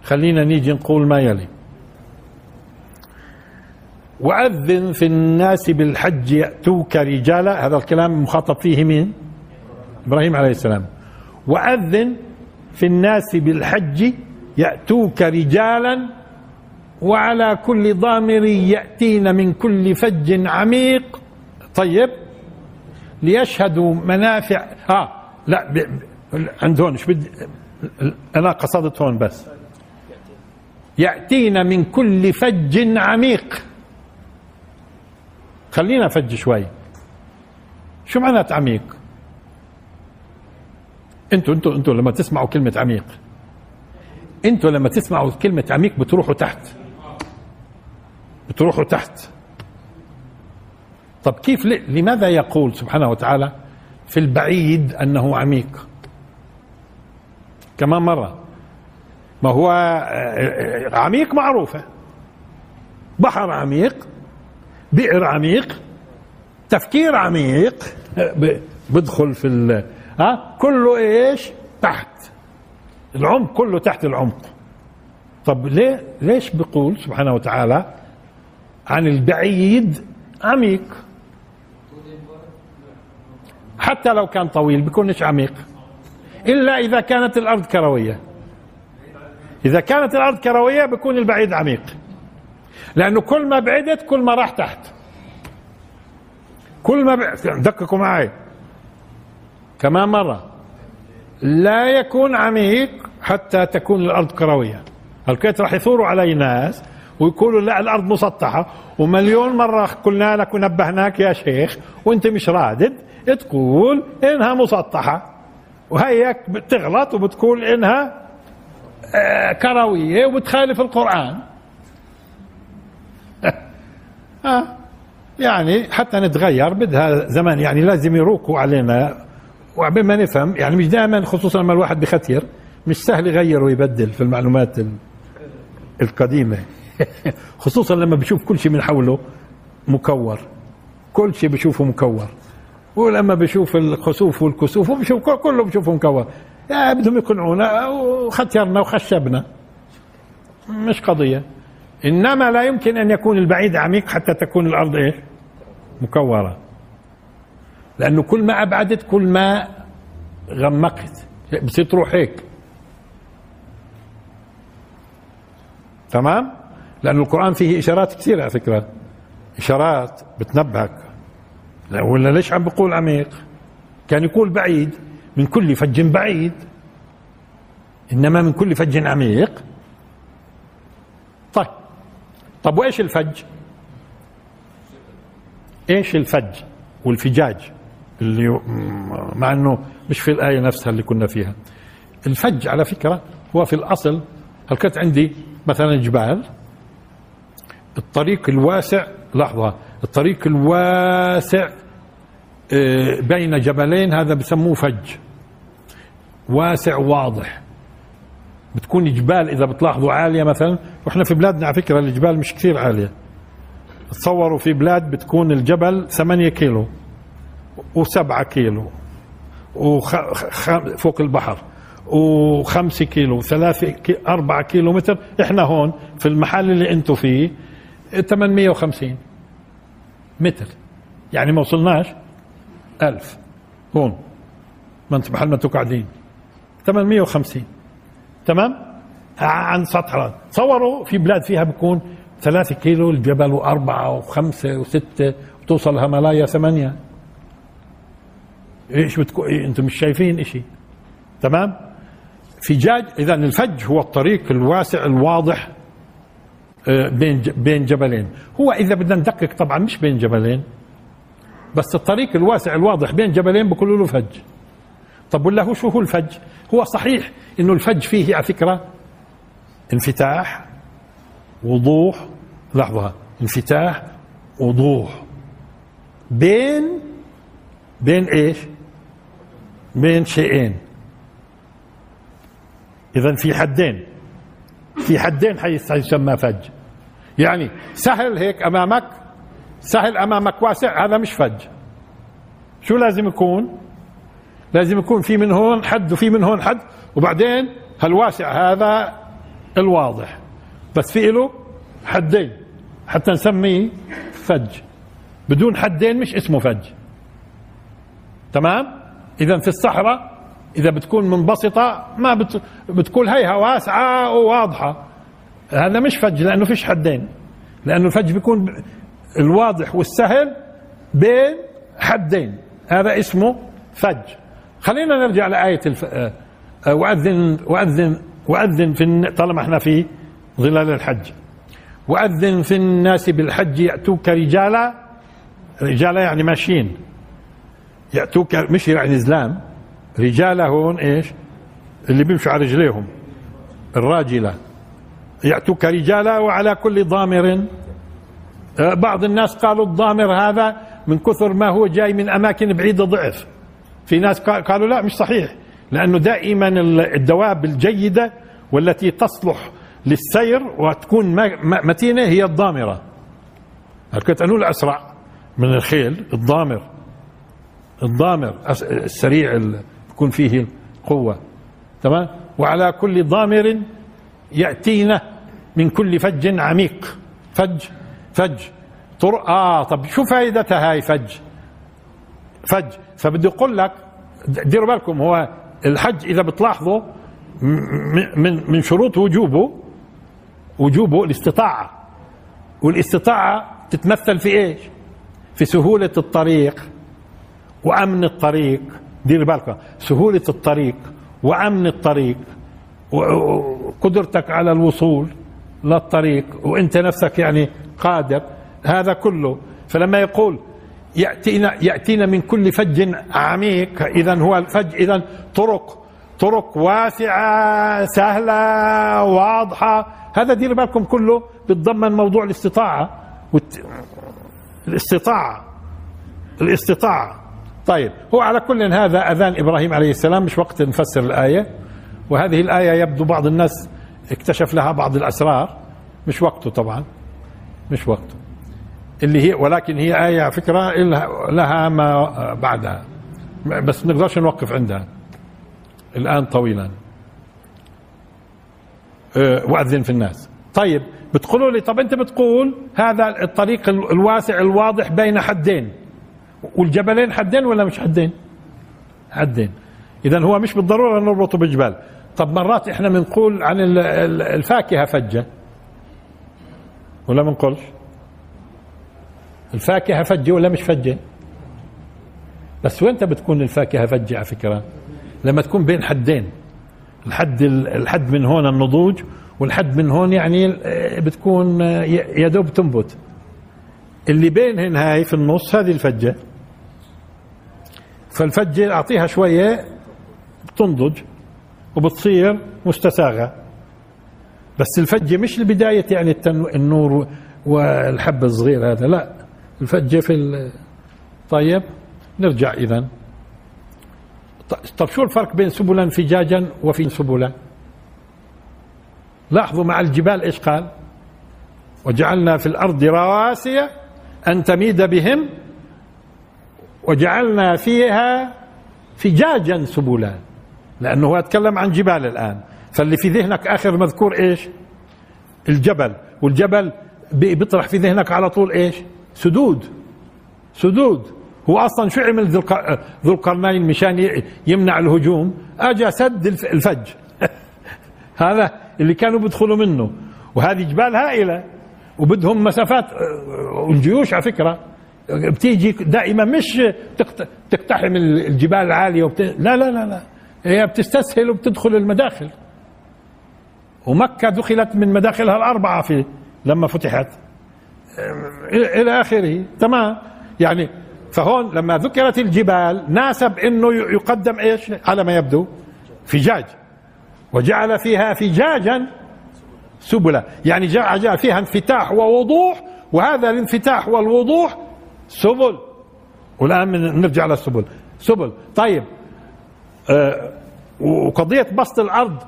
خلينا نيجي نقول ما يلي. وأذن في الناس بالحج يأتوك رجالا هذا الكلام مخاطب فيه مين؟ إبراهيم عليه السلام. وأذن في الناس بالحج يأتوك رجالا وعلى كل ضامر يأتين من كل فج عميق. طيب ليشهدوا منافع آه لا ب... عند هون إيش بدي أنا قصدت هون بس. يأتين من كل فج عميق. خلينا فج شوي. شو معنات عميق؟ أنتوا أنتوا أنتوا لما تسمعوا كلمة عميق. أنتوا لما تسمعوا كلمة عميق بتروحوا تحت. بتروحوا تحت. طب كيف لماذا يقول سبحانه وتعالى في البعيد أنه عميق؟ كمان مرة. ما هو عميق معروفة. بحر عميق بئر عميق تفكير عميق. بدخل في ها كله إيش؟ تحت. العمق كله تحت العمق. طب ليه ليش بيقول سبحانه وتعالى عن البعيد عميق؟ حتى لو كان طويل بيكونش عميق. إلا إذا كانت الأرض كروية. إذا كانت الأرض كروية بيكون البعيد عميق. لأنه كل ما بعدت كل ما راح تحت. كل ما دققوا معي. كمان مرة. لا يكون عميق حتى تكون الأرض كروية. الكيت راح يثوروا علي ناس ويقولوا لا الأرض مسطحة. ومليون مرة قلنا لك ونبهناك يا شيخ. وأنت مش رادد. تقول إنها مسطحة. وهيك بتغلط وبتقول إنها آه، كروية وبتخالف القرآن. آه يعني حتى نتغير بدها زمان يعني لازم يروقوا علينا. وعبين ما نفهم يعني مش دائما خصوصا لما الواحد بختير مش سهل يغير ويبدل في المعلومات القديمة. خصوصا لما بشوف كل شيء من حوله مكور. كل شيء بشوفه مكور. ولما بشوف الخسوف والكسوف وبشوف كله بشوفه مكور يا بدهم يقنعونا وخترنا وخشبنا. مش قضية. إنما لا يمكن أن يكون البعيد عميق حتى تكون الأرض إيش؟ مكورة. لأنه كل ما أبعدت كل ما غمقت. بصير تروح هيك. تمام؟ لأن القرآن فيه إشارات كثيرة على فكرة. إشارات بتنبهك. لا ولا ليش عم بقول عميق؟ كان يقول بعيد من كل فج بعيد. إنما من كل فج عميق. طيب طب وإيش الفج؟ إيش الفج والفجاج اللي مع أنه مش في الآية نفسها اللي كنا فيها. الفج على فكرة هو في الأصل هل كانت عندي مثلا جبال؟ الطريق الواسع لحظة الطريق الواسع بين جبلين هذا بسموه فج. واسع واضح. بتكون جبال إذا بتلاحظوا عالية مثلا. وإحنا في بلادنا على فكرة الجبال مش كثير عالية. تصوروا في بلاد بتكون الجبل 8 كيلو و7 كيلو. فوق البحر وخمسة كيلو وثلاثة كي أربعة كيلو متر إحنا هون في المحل اللي أنتم فيه 850 متر. يعني ما وصلناش؟ ألف. هون. ما أنت محل ما أنتم قاعدين. 850 تمام؟ عن سطح الأرض تصوروا في بلاد فيها بكون ثلاثة كيلو الجبل وأربعة وخمسة وستة وتوصل الهيمالايا ثمانية. إيش بتكون إيه أنتم مش شايفين إشي. تمام؟ فجاج إذا الفج هو الطريق الواسع الواضح آه، بين بين جبلين. هو إذا بدنا ندقق طبعا مش بين جبلين. بس الطريق الواسع الواضح بين جبلين بقولوا له فج. طب ولا هو شو هو الفج؟ هو صحيح إنه الفج فيه على فكرة انفتاح وضوح لحظة انفتاح وضوح. بين بين إيش؟ بين شيئين. اذا في حدين. في حدين حيسمى فج. يعني سهل هيك أمامك سهل أمامك واسع هذا مش فج. شو لازم يكون؟ لازم يكون في من هون حد وفي من هون حد وبعدين هالواسع هذا الواضح. بس في له حدين حتى نسميه فج. بدون حدين مش اسمه فج. تمام؟ اذا في الصحراء إذا بتكون منبسطة ما بت... بتكون هيها واسعة وواضحة. هذا مش فج لأنه فيش حدين لأنه الفج بيكون الواضح والسهل بين حدين. هذا اسمه فج. خلينا نرجع لآية الف... آه، آه، وأذن وأذن وأذن في طالما إحنا في ظلال الحج. وأذن في الناس بالحج يأتوك رجالا رجالا يعني ماشيين. يأتوك مش يعني زلام رجالا هون إيش؟ اللي بيمشوا على رجليهم. الراجلة. يأتوك رجالا وعلى كل ضامر بعض الناس قالوا الضامر هذا من كثر ما هو جاي من أماكن بعيدة ضعف. في ناس قالوا لا مش صحيح لأنه دائما الدواب الجيدة والتي تصلح للسير وتكون متينة هي الضامرة. الكتانول الأسرع من الخيل؟ الضامر. الضامر السريع يكون فيه القوة. تمام؟ وعلى كل ضامر يأتينا من كل فج عميق. فج فج. طرق آه طب شو فائدتها هاي فج؟ فج. فبدي أقول لك ديروا بالكم هو الحج إذا بتلاحظوا من من شروط وجوبه وجوبه الاستطاعة. والاستطاعة تتمثل في إيش؟ في سهولة الطريق وأمن الطريق. دير بالك سهولة الطريق وأمن الطريق وقدرتك على الوصول للطريق وأنت نفسك يعني قادر هذا كله. فلما يقول يأتينا يأتينا من كل فج عميق اذا هو الفج اذا طرق طرق واسعة سهلة واضحة. هذا دير بالكم كله بتضمن موضوع الاستطاعة. والت... الاستطاعة الاستطاعة. طيب هو على كل هذا أذان إبراهيم عليه السلام مش وقت نفسر الآية. وهذه الآية يبدو بعض الناس اكتشف لها بعض الأسرار مش وقته طبعا. مش وقته. اللي هي ولكن هي آية على فكرة لها ما بعدها. بس نقدرش نوقف عندها. الآن طويلا. أه، وأذن في الناس. طيب بتقولوا لي طب أنت بتقول هذا الطريق الواسع الواضح بين حدين. والجبلين حدين ولا مش حدين؟ حدين. إذا هو مش بالضرورة نربطه بالجبال. طب مرات إحنا بنقول عن الفاكهة فجة ولا بنقولش الفاكهة فجة ولا مش فجة بس وين بتكون الفاكهة فجة على فكرة؟ لما تكون بين حدين. الحد الحد من هون النضوج والحد من هون يعني بتكون يا دوب تنبت. اللي بينهن هاي في النص هذه الفجة. فالفجة أعطيها شوية بتنضج وبتصير مستساغة. بس الفجة مش البداية يعني النور والحب الصغير هذا لا. الفجة في طيب نرجع إذا. طب شو الفرق بين سبلا فجاجا وفي سبلا؟ لاحظوا مع الجبال إيش قال؟ وجعلنا في الأرض رواسي أن تميد بهم وجعلنا فيها فجاجا سبلا. لأنه هو اتكلم عن جبال الآن. فاللي في ذهنك آخر مذكور إيش؟ الجبل. والجبل بيطرح في ذهنك على طول إيش؟ سدود. سدود. هو أصلا شو عمل ذو القرنين مشان يمنع الهجوم؟ اجى سد الفج. هذا اللي كانوا بيدخلوا منه. وهذه جبال هائلة. وبدهم مسافات والجيوش على فكرة بتيجي دائما مش تقتحم الجبال العالية وبت... لا لا لا لا. هي بتستسهل وبتدخل المداخل. ومكة دخلت من مداخلها الأربعة في لما فتحت. إلى آخره. تمام. يعني فهون لما ذكرت الجبال ناسب إنه يقدم إيش؟ على ما يبدو. فجاج. وجعل فيها فجاجا سبلا. يعني جاء فيها انفتاح ووضوح وهذا الانفتاح والوضوح سبل. والآن نرجع للسبل. سبل. طيب. آه وقضية بسط الأرض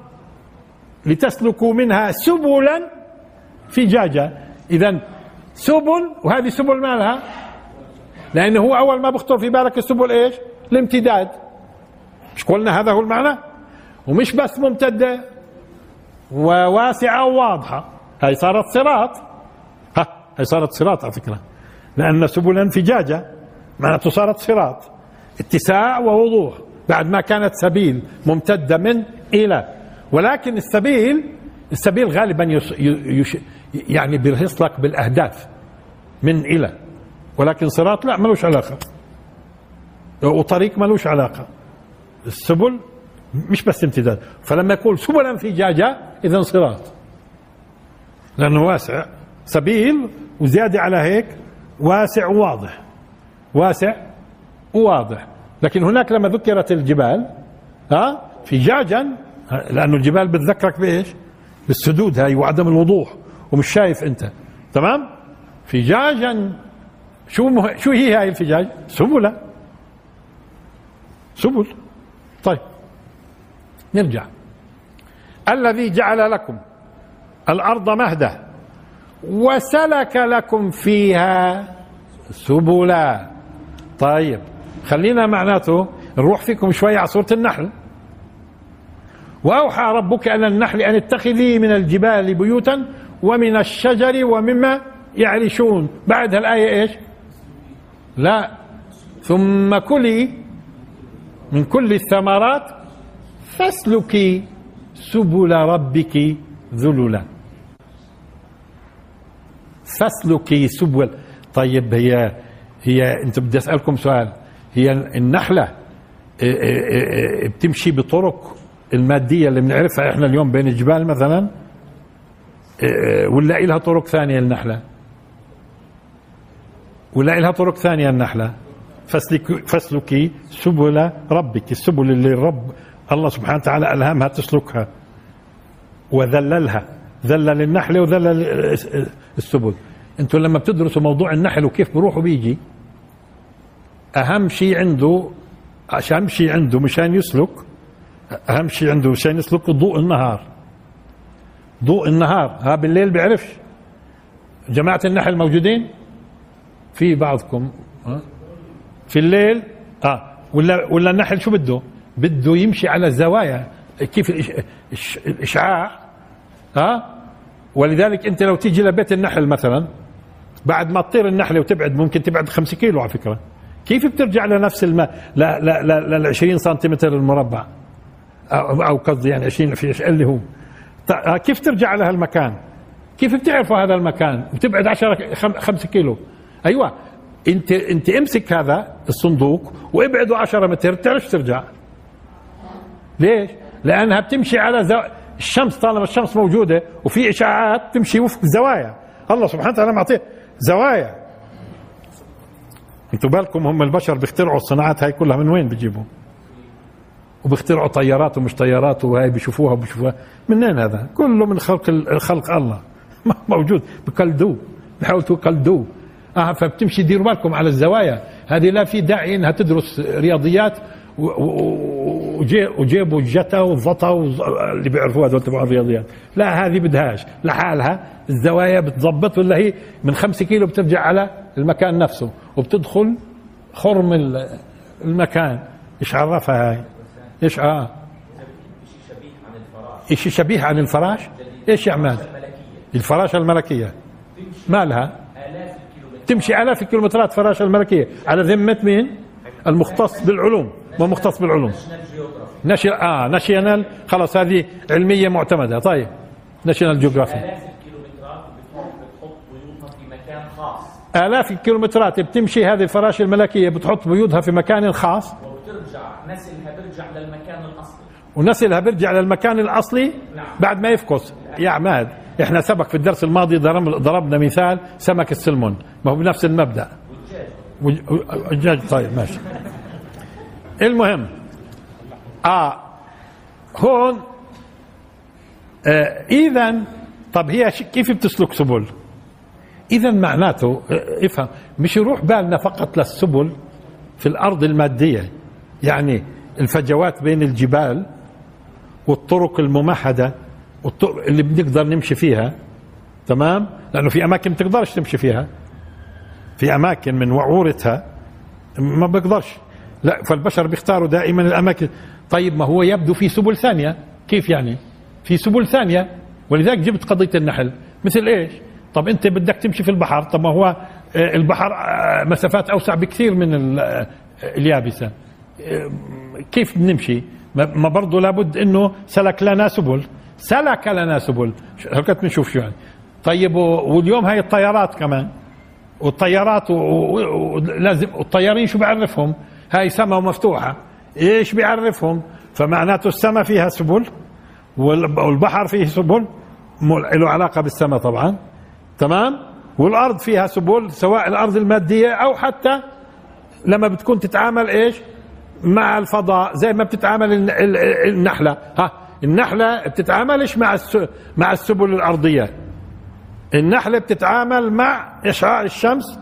لتسلكوا منها سبلا فجاجه اذا سبل وهذه سبل مالها؟ لأنه هو أول ما بخطر في بالك السبل إيش؟ الامتداد. مش قلنا؟ هذا هو المعنى؟ ومش بس ممتدة وواسعة وواضحة. هاي صارت صراط. ها هاي صارت صراط على فكرة. لأن سبلا فجاجه معناته صارت صراط. اتساع ووضوح. بعد ما كانت سبيل ممتدة من إلى ولكن السبيل السبيل غالبا يش يش يعني بيرهص لك بالأهداف من إلى. ولكن صراط لا ملوش علاقة. وطريق ملوش علاقة. السبل مش بس امتداد. فلما يقول سبلا فجاجة اذا صراط. لأنه واسع. سبيل وزيادة على هيك واسع وواضح. واسع وواضح. لكن هناك لما ذكرت الجبال ها فجاجا لأنه الجبال بتذكرك بإيش؟ بالسدود هاي وعدم الوضوح ومش شايف أنت. تمام؟ فجاجا. شو مه... شو هي هاي الفجاج؟ سبلة. سبل. طيب. نرجع. الذي جعل لكم الأرض مهدا وسلك لكم فيها سبلا. طيب. خلينا معناته نروح فيكم شوي على سوره النحل. وأوحى ربك إلى النحل أن اتخذي من الجبال بيوتا ومن الشجر ومما يعرشون. بعد هالايه إيش؟ لا. ثم كلي من كل الثمرات فاسلكي سبل ربك ذللا. فاسلكي سبل. طيب هي هي أنت بدي أسألكم سؤال. هي النحلة إيه، إيه، إيه، بتمشي بطرق المادية اللي بنعرفها إحنا اليوم بين الجبال مثلا ولا لها طرق ثانية النحله ولا لها طرق ثانية النحله فاسلكي فاسلكي سبل ربك السبل اللي الرب الله سبحانه وتعالى ألهمها تسلكها وذللها. ذلل النحله وذلل السبل أنتم لما بتدرسوا موضوع النحل وكيف بروح وبيجي أهم شيء عنده عشان شيء عنده مشان يسلك أهم شيء عنده مشان يسلك ضوء النهار. ضوء النهار. ها بالليل بيعرفش جماعة النحل موجودين؟ في بعضكم في الليل؟ آه. ولا ولا النحل شو بده؟ بده يمشي على الزوايا. كيف الاشعاع ها؟ ولذلك أنت لو تيجي لبيت النحل مثلا بعد ما تطير النحلة وتبعد ممكن تبعد 5 كيلو على فكرة. كيف بترجع لنفس الماء لل 20 سنتيمتر المربع؟ أو قصدي يعني 20 في اللي هو آه، كيف ترجع لهالمكان كيف بتعرفوا هذا المكان؟ بتبعد 10 5 كيلو. أيوه. انت أنت امسك هذا الصندوق وابعده 10 متر بتعرفش ترجع؟ ليش؟ لأنها بتمشي على زو... الشمس طالما الشمس موجودة وفي اشعاعات تمشي وفق زوايا. الله سبحانه وتعالى معطيه زوايا. أنتوا بالكم هم البشر بيخترعوا الصناعات هاي كلها من وين بيجيبوا وبيخترعوا طيارات ومش طيارات وهاي بيشوفوها وبيشوفوها. منين هذا؟ كله من خلق خلق الله. موجود. بكلدوه بحاولوا تكلدوه آه فبتمشي ديروا بالكم على الزوايا. هذه لا في داعي إنها تدرس رياضيات. وجيبوا جتا وفطا اللي بيعرفوها هذول تبع الرياضيات. لا هذه بدهاش. لحالها الزوايا بتضبط ولا هي من خمسة كيلو بترجع على المكان نفسه. وبتدخل خرم المكان. إيش عرفها هاي؟ إيش آه؟ شيء شبيه عن الفراش؟ إيش يا عماد الفراشة الملكية مالها تمشي آلاف الكيلومترات فراشة الملكية. على ذمة مين؟ المختص بالعلوم. ما مختص بالعلوم. ناشونال آه ناشونال خلاص هذه علمية معتمدة. طيب. ناشونال جيوغرافي. آلاف الكيلومترات بتمشي هذه الفراشة الملكية بتحط بيوتها في مكان خاص. وبترجع الأصلي ونسلها بيرجع للمكان الأصلي نعم. بعد ما يفقس. يا عماد إحنا سبق في الدرس الماضي ضربنا مثال سمك السلمون. ما هو بنفس المبدأ. والدجاج طيب ماشي. المهم آه هون آه اذا طب هي كيف بتسلك سبل؟ اذا معناته آه افهم مش يروح بالنا فقط للسبل في الأرض المادية يعني الفجوات بين الجبال والطرق الممهدة والطرق اللي بنقدر نمشي فيها تمام؟ لأنه في أماكن ما تقدرش تمشي فيها. في أماكن من وعورتها ما بقدرش. لا فالبشر بيختاروا دائما الأماكن. طيب ما هو يبدو في سبل ثانية. كيف يعني؟ في سبل ثانية. ولذلك جبت قضية النحل. مثل إيش؟ طب أنت بدك تمشي في البحر. طب ما هو آه، البحر آه، مسافات أوسع بكثير من آه، اليابسة. كيف بنمشي ما برضه لابد إنه سلك لنا سبل. سلك لنا سبل. هيك بنشوف شو يعني. طيب واليوم هاي الطيارات كمان. والطيارات ولازم الطيارين شو بيعرفهم هاي سما مفتوحة. إيش بيعرفهم؟ فمعناته السماء فيها سبل والبحر فيه سبل. له علاقة بالسماء طبعا. تمام؟ والأرض فيها سبل سواء الأرض المادية أو حتى لما بتكون تتعامل إيش؟ مع الفضاء زي ما بتتعامل النحلة. ها النحلة بتتعاملش مع مع السبل الأرضية. النحلة بتتعامل مع إشعاع الشمس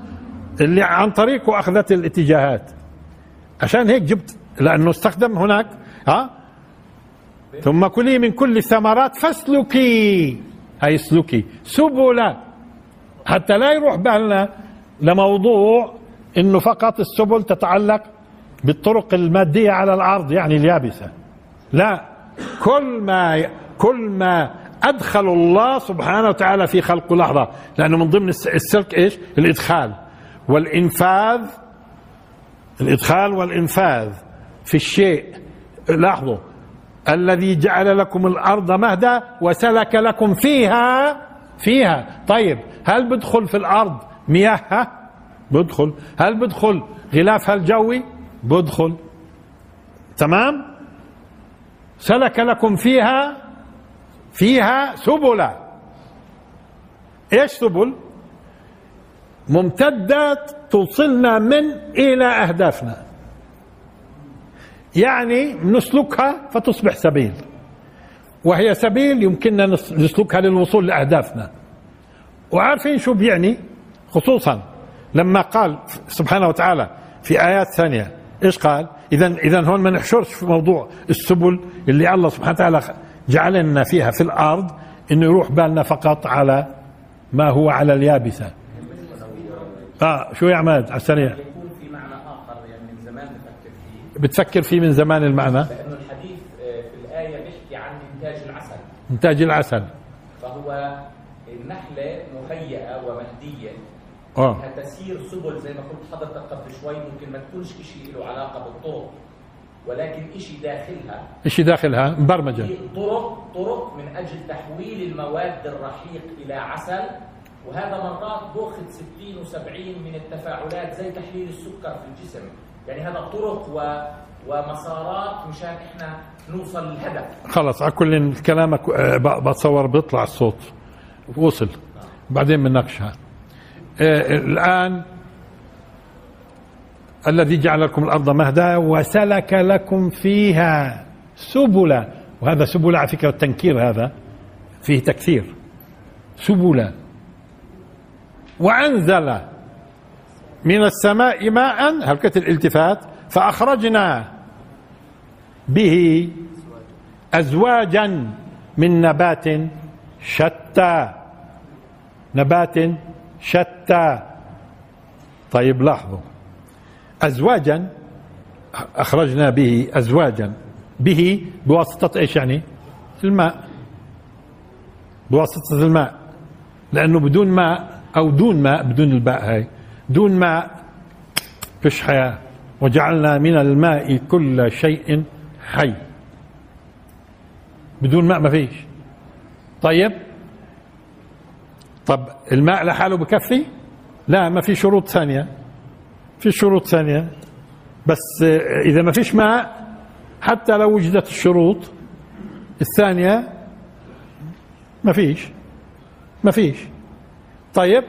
اللي عن طريقه أخذت الاتجاهات. عشان هيك جبت لأنه استخدم هناك ها ثم كلي من كل الثمرات فاسلكي. هاي اسلكي. سبلا. حتى لا يروح بالنا لموضوع إنه فقط السبل تتعلق بالطرق المادية على الأرض يعني اليابسة. لا كل ما كل ما أدخل الله سبحانه وتعالى في خلق لحظة. لأنه من ضمن السلك إيش؟ الإدخال. والإنفاذ الإدخال والإنفاذ في الشيء. لاحظوا. الذي جعل لكم الأرض مهدا وسلك لكم فيها فيها. طيب هل بدخل في الأرض مياهها بدخل. هل بدخل غلافها الجوي بدخل. تمام؟ سلك لكم فيها فيها سبلا. إيش سبل؟ ممتدات توصلنا من إلى أهدافنا. يعني نسلكها فتصبح سبيل. وهي سبيل يمكننا نسلكها للوصول لأهدافنا. وعارفين شو بيعني؟ خصوصا لما قال سبحانه وتعالى في آيات ثانية إيش قال؟ اذا اذا هون ما نحشرش في موضوع السبل اللي الله سبحانه وتعالى جعل لنا فيها في الأرض إنه يروح بالنا فقط على ما هو على اليابسة. آه شو يا عماد على السريع؟ يكون في معنى اخر يعني من زمان بفكر فيه بتفكر فيه من زمان المعنى لأنه الحديث آه، في الآية بيحكي عن إنتاج العسل إنتاج العسل فهو النحله مهيئة ومهدية آه. تسير سبل زي ما قلت حضرتك قبل شوي ممكن ما تكونش شيء له علاقة بالطرق ولكن شيء داخلها. إيش داخلها مبرمجة. طرق طرق من أجل تحويل المواد الرحيق إلى عسل وهذا مرات باخذ 60 و70 من التفاعلات زي تحليل السكر في الجسم. يعني هذا طرق و ومسارات مشان إحنا نوصل للهدف. خلص على كل كلامك آه، بتصور بيطلع الصوت. وصل. بعدين بنناقشها الآن الذي جعل لكم الأرض مهدا وسلك لكم فيها سبلا. وهذا سبل على فكرة التنكير هذا فيه تكثير. سبلا. وأنزل من السماء ماء هلكة الالتفات؟ فأخرجنا به أزواجا من نبات شتى. نبات شتى. طيب لاحظوا. أزواجا أخرجنا به أزواجا. به بواسطة إيش يعني؟ الماء. بواسطة الماء. لأنه بدون ماء أو دون ماء بدون الباء هاي دون ماء فيش حياة. وجعلنا من الماء كل شيء حي. بدون ماء ما فيش. طيب طب الماء لحاله بكفي؟ لا ما في شروط ثانية. في شروط ثانية. بس إذا ما فيش ماء حتى لو وجدت الشروط الثانية ما فيش. ما فيش. طيب؟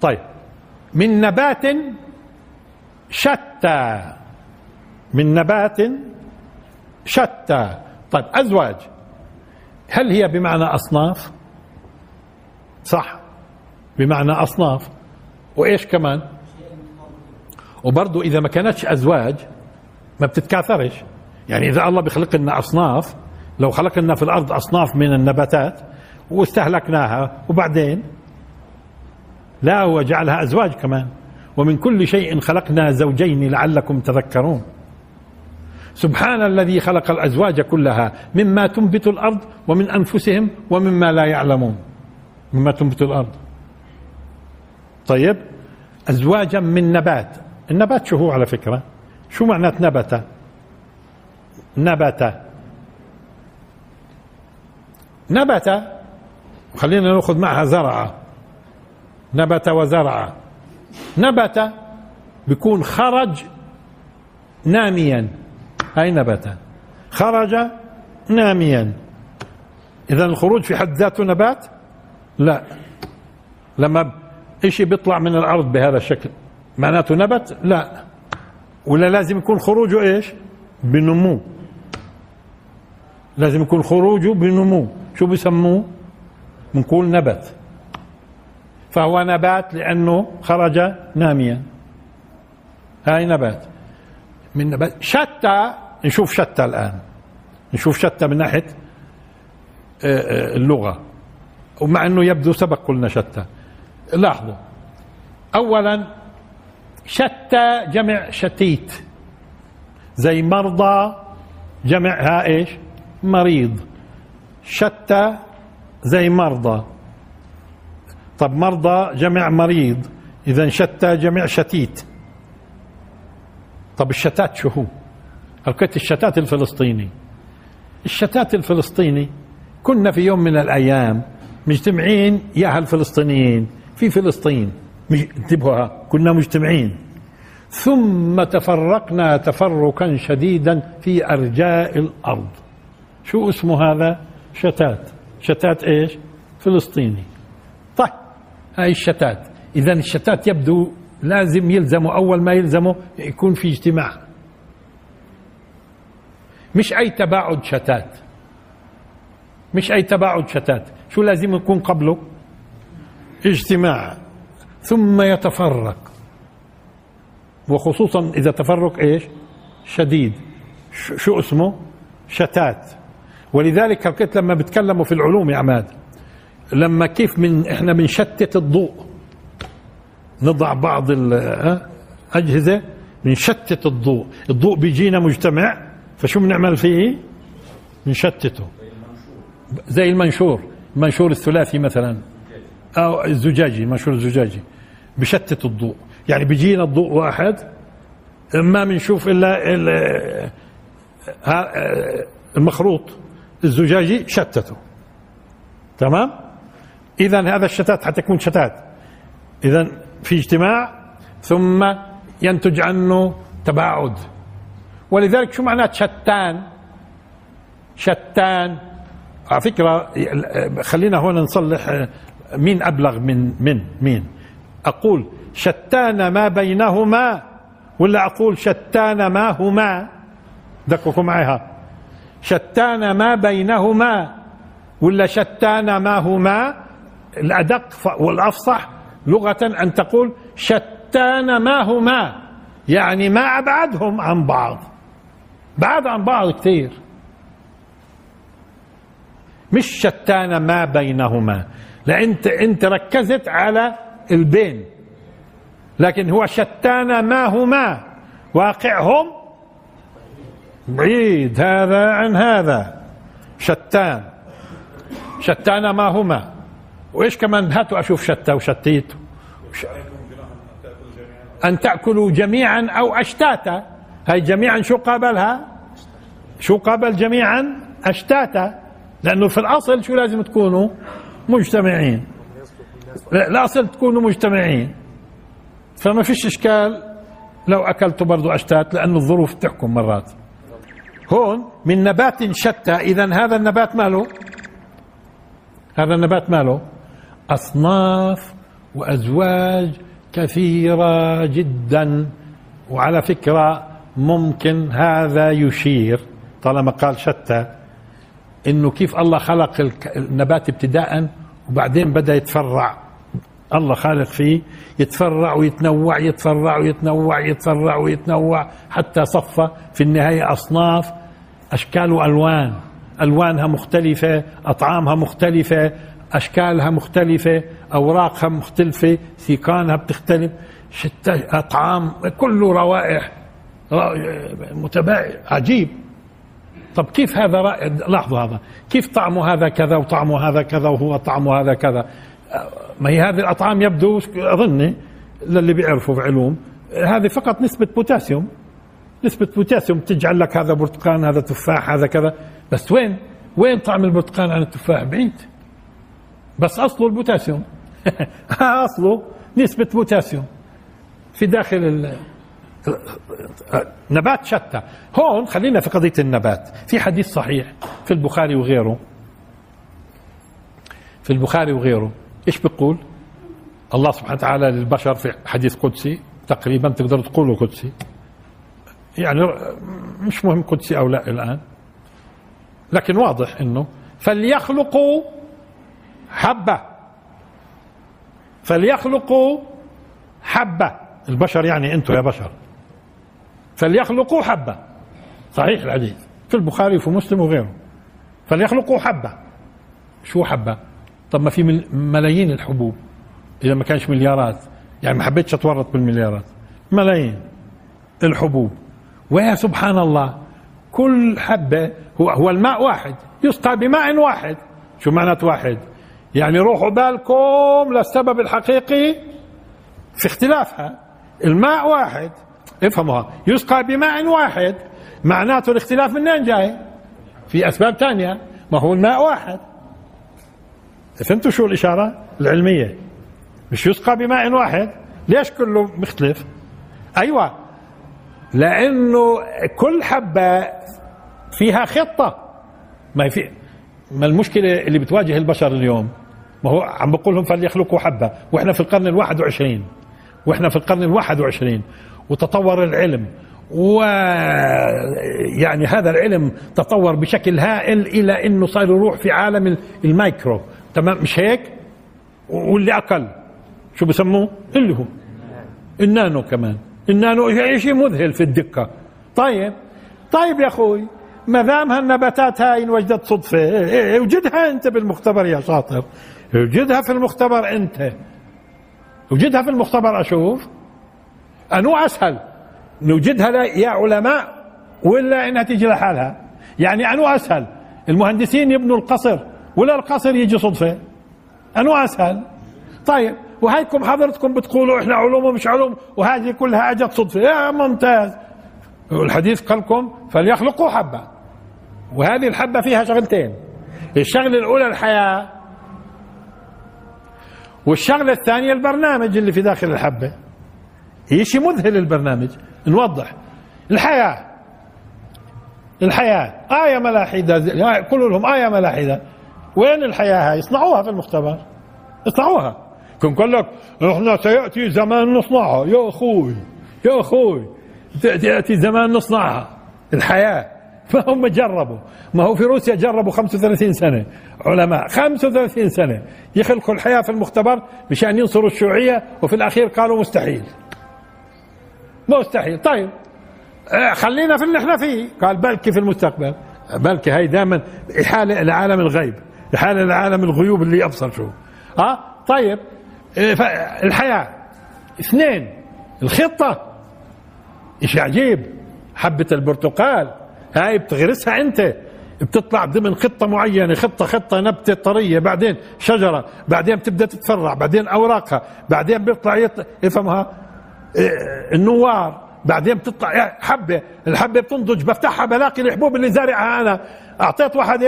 طيب. من نبات شتى. من نبات شتى. طيب أزواج. هل هي بمعنى أصناف؟ صح. بمعنى أصناف. وإيش كمان؟ وبرضو إذا ما كانتش أزواج ما بتتكاثرش. يعني إذا الله بيخلق لنا أصناف لو خلق لنا في الأرض أصناف من النباتات واستهلكناها وبعدين؟ لا هو جعلها أزواج كمان. ومن كل شيء خلقنا زوجين لعلكم تذكرون. سبحان الذي خلق الأزواج كلها مما تنبت الأرض ومن أنفسهم ومما لا يعلمون. مما تنبت الأرض. طيب أزواجا من نبات. النبات شو هو على فكرة؟ شو معنى نبت؟ نبت. نبت. خلينا نأخذ معها زرع. نبت وزرع. نبت بيكون خرج ناميا. هاي نبت؟ خرج ناميا. اذا الخروج في حد ذاته نبات؟ لا. لما إشي بيطلع من الأرض بهذا الشكل معناته نبت؟ لا. ولا لازم يكون خروجه إيش؟ بنمو. لازم يكون خروجه بنمو. شو بسموه؟ بنقول نبت. فهو نبات لأنه خرج ناميا. هاي نبات. من نبات. شتى نشوف شتى الآن. نشوف شتى من ناحية آه، آه، اللغة. ومع إنه يبدو سبق قلنا شتى. لاحظوا. اولا شتى جمع شتيت. زي مرضى جمعها إيش؟ مريض. شتى زي مرضى. طب مرضى جمع مريض. اذا شتى جمع شتيت. طب الشتات شو هو؟ حكيت الشتات الفلسطيني. الشتات الفلسطيني كنا في يوم من الأيام مجتمعين يا الفلسطينيين في فلسطين. انتبهوا كنا مجتمعين. ثم تفرقنا تفرقا شديدا في أرجاء الأرض. شو اسمه هذا؟ شتات. شتات إيش؟ فلسطيني. طيب هاي الشتات. اذا الشتات يبدو لازم يلزموا أول ما يلزموا يكون في اجتماع. مش أي تباعد شتات. مش أي تباعد شتات. شو لازم يكون قبله؟ اجتماع ثم يتفرق. وخصوصا إذا تفرق إيش؟ شديد. شو اسمه؟ شتات. ولذلك قلت لما بتكلموا في العلوم يا عماد لما كيف من إحنا بنشتت الضوء. نضع بعض الأجهزة بنشتت الضوء. الضوء بيجينا مجتمع فشو بنعمل فيه؟ بنشتته. زي المنشور. المنشور الثلاثي مثلا. أو الزجاجي المنشور الزجاجي. بشتت الضوء. يعني بيجينا الضوء واحد ما بنشوف إلا المخروط. الزجاجي شتته. تمام؟ إذا هذا الشتات حتكون شتات. إذا في اجتماع ثم ينتج عنه تباعد. ولذلك شو معنات شتان؟ شتان. على فكرة خلينا هون نصلح مين أبلغ من من مين؟ أقول شتان ما بينهما ولا أقول شتان ما هما؟ دققوا معها شتان ما بينهما ولا شتان ما هما؟ الأدق والأفصح لغة أن تقول شتان ما هما يعني ما أبعدهم عن بعض. بعد عن بعض كثير. مش شتان ما بينهما. لأنت أنت ركزت على البين. لكن هو شتان ما هما. واقعهم بعيد. هذا عن هذا. شتان. شتان ما هما. وإيش كمان هاتوا أشوف شتى وشتيت. أن تأكلوا جميعا أو أشتاتا. هاي جميعا شو قابلها؟ شو قابل جميعا؟ أشتاتا. لأنه في الأصل شو لازم تكونوا مجتمعين؟ الاصل تكونوا مجتمعين. فما فيش إشكال لو اكلتوا برضو أشتات لأنه الظروف تحكم مرات. هون من نبات شتى اذا هذا النبات ماله؟ هذا النبات ماله؟ أصناف وأزواج كثيرة جدا. وعلى فكرة ممكن هذا يشير طالما قال شتى. إنه كيف الله خلق النبات ابتداء وبعدين بدأ يتفرع. الله خالق فيه يتفرع ويتنوع يتفرع ويتنوع يتفرع ويتنوع حتى صفى في النهاية أصناف أشكال وألوان. ألوانها مختلفة أطعامها مختلفة أشكالها مختلفة أوراقها مختلفة سيقانها بتختلف شتى أطعام كله روائح متباعد عجيب. طب كيف هذا لاحظوا هذا. كيف طعمه هذا كذا وطعمه هذا كذا وهو طعمه هذا كذا؟ ما هي هذه الأطعام يبدو أظني للي بيعرفوا في علوم هذه فقط نسبة بوتاسيوم. نسبة بوتاسيوم تجعل لك هذا برتقان هذا تفاح هذا كذا. بس وين؟ وين طعم البرتقال عن التفاح؟ بعيد. بس أصله البوتاسيوم. أصله نسبة بوتاسيوم. في داخل نبات شتى. هون خلينا في قضية النبات. في حديث صحيح في البخاري وغيره. في البخاري وغيره. إيش بيقول؟ الله سبحانه وتعالى للبشر في حديث قدسي تقريبا تقدر تقوله قدسي. يعني مش مهم قدسي أو لا الآن. لكن واضح إنه فليخلقوا حبة. فليخلقوا حبة. البشر يعني أنتم يا بشر. فليخلقوا حبة. صحيح الحديث. في البخاري وفي مسلم وغيره. فليخلقوا حبة. شو حبة؟ طب ما في ملايين الحبوب. إذا ما كانش مليارات. يعني ما حبيتش أتورط بالمليارات. ملايين الحبوب. ويا سبحان الله كل حبة هو, هو الماء واحد. يسقى بماء واحد. شو معنات واحد؟ يعني روحوا بالكم للسبب الحقيقي في اختلافها. الماء واحد. افهموها. يسقى بماء واحد. معناته الاختلاف منين جاي؟ في أسباب ثانية ما هو الماء واحد. فهمتوا شو الإشارة العلمية؟ مش يسقى بماء واحد. ليش كله مختلف؟ أيوه. لأنه كل حبة فيها خطة. ما في ما المشكلة اللي بتواجه البشر اليوم؟ ما هو عم بقول لهم فليخلقوا حبة. وإحنا في القرن الواحد وعشرين. وإحنا في القرن الواحد وعشرين. وتطور العلم. و يعني هذا العلم تطور بشكل هائل إلى إنه صار يروح في عالم المايكرو تمام؟ مش هيك؟ واللي أقل. شو بسموه؟ اللي هو. النانو كمان. النانو شيء مذهل في الدقة. طيب. طيب يا أخوي ما دام هالنباتات هاي انوجدت صدفة اوجدها أنت بالمختبر يا شاطر. اوجدها في المختبر أنت. اوجدها في المختبر أشوف. أنو أسهل؟ نوجدها يا علماء ولا إنها تيجي لحالها. يعني أنو أسهل؟ المهندسين يبنوا القصر ولا القصر يجي صدفة؟ أنو أسهل؟ طيب وهيكم حضرتكم بتقولوا إحنا علوم ومش علوم وهذه كلها أجت صدفة. يا ممتاز. الحديث قال لكم فليخلقوا حبة. وهذه الحبة فيها شغلتين. الشغلة الأولى الحياة والشغلة الثانية البرنامج اللي في داخل الحبة. هي شيء مذهل البرنامج. نوضح. الحياة. الحياة. آية ملاحدة. قولوا لهم آية ملاحدة. وين الحياة هاي؟ اصنعوها في المختبر. اصنعوها. كن قال لك إحنا سيأتي زمان نصنعها. يا أخوي. يا أخوي. تاتي زمان نصنعها. الحياة. ما هم جربوا. ما هو في روسيا جربوا 35 سنة. علماء. 35 سنة. يخلقوا الحياة في المختبر مشان ينصروا الشيوعية وفي الأخير قالوا مستحيل. مستحيل. طيب. آه، خلينا في اللي إحنا فيه. قال بلكي في المستقبل. بلكي هاي دائما إحالة لعالم الغيب. إحالة لعالم الغيوب اللي أبصر شو آه؟ طيب. آه، الحياة. اثنين. الخطة. إيش عجيب حبة البرتقال. هاي بتغرسها أنت. بتطلع ضمن خطة معينة. خطة خطة نبتة طرية. بعدين شجرة. بعدين بتبدأ تتفرع. بعدين أوراقها. بعدين بيطلع يطلع يفهمها النوار. بعدين بتطلع حبة. الحبة بتنضج بفتحها بلاقي الحبوب اللي زارعها أنا. أعطيت واحد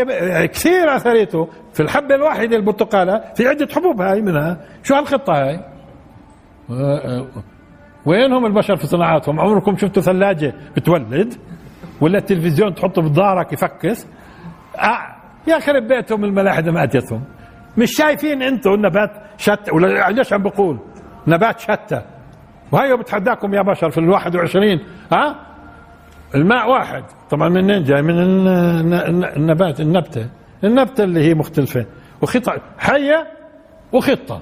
كثير أثريته. في الحبة الواحدة البرتقالة في عدة حبوب هاي منها. شو هالخطة هاي؟ وينهم البشر في صناعاتهم؟ عمركم شفتوا ثلاجة بتولد؟ ولا التلفزيون تحطه في ظهرك يفكس؟ آه يا خرب بيتهم الملاحدة ما اتيتهم مش شايفين أنتم النبات شتى ولا ليش عم بقول نبات شتى وهي بتحداكم يا بشر في ال 21 ها؟ الماء واحد. طبعا منين جاي؟ من النبات النبتة. النبتة اللي هي مختلفة. وخطة حية وخطة.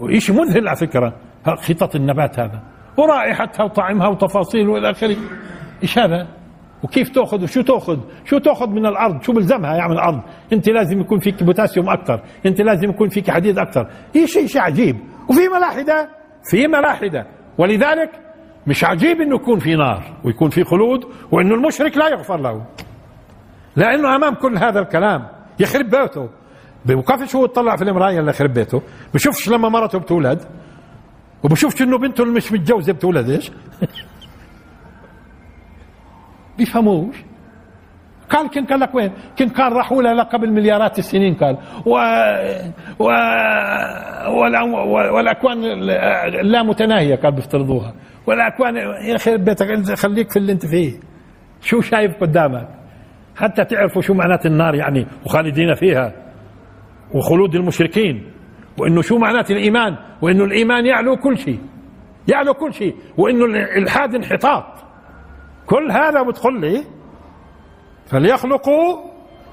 وإشي مذهل على فكرة خطط النبات هذا. ورائحتها وطعمها وتفاصيل وإلى آخره. إيش هذا؟ وكيف تأخذ؟ وشو تأخذ؟ شو تأخذ من الأرض؟ شو بلزمها يعمل الأرض؟ أنت لازم يكون فيك بوتاسيوم أكثر. أنت لازم يكون فيك حديد أكثر. شيء شيء عجيب. وفي ملاحدة. في ملاحدة. ولذلك مش عجيب إنه يكون في نار ويكون في خلود وإنه المشرك لا يغفر له. لأنه أمام كل هذا الكلام يخرب بيته. بوقفش هو يطلع في المرايه اللي يخرب بيته. بشوفش لما مرته بتولد. وبشوفش إنه بنته اللي مش متجوزة بتولد إيش؟ بيفهموش. قال كن قال لك وين؟ كن كان راحوا لها قبل مليارات السنين قال و... و... والأكوان لا متناهية قال بيفترضوها. والأكوان يا أخي بيتك خليك في اللي أنت فيه. شو شايف قدامك؟ حتى تعرفوا شو معنات النار يعني وخالدين فيها وخلود المشركين وإنه شو معنات الإيمان؟ وإنه الإيمان يعلو كل شيء. يعلو كل شيء. وإنه الإلحاد انحطاط. كل هذا بتقول لي فليخلقوا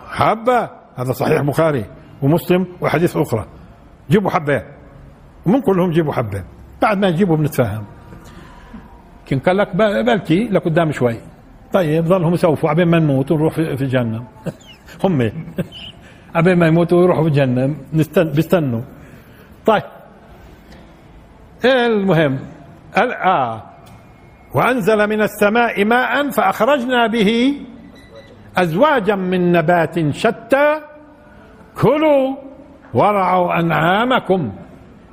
حبة. هذا صحيح بخاري ومسلم وحديث أخرى. جيبوا حبة. ومن كلهم جيبوا حبة. بعد ما يجيبوا بنتفاهم. كن قال لك بلكي لقدام شوي. طيب ظلهم يسوفوا. عبين ما نموت ونروح في الجنة هم. عبين ما يموتوا ويروحوا في الجنة بيستنوا. طيب. المهم. آه. وأنزل من السماء ماء فأخرجنا به أزواجا من نبات شتى كلوا ورعوا أنعامكم.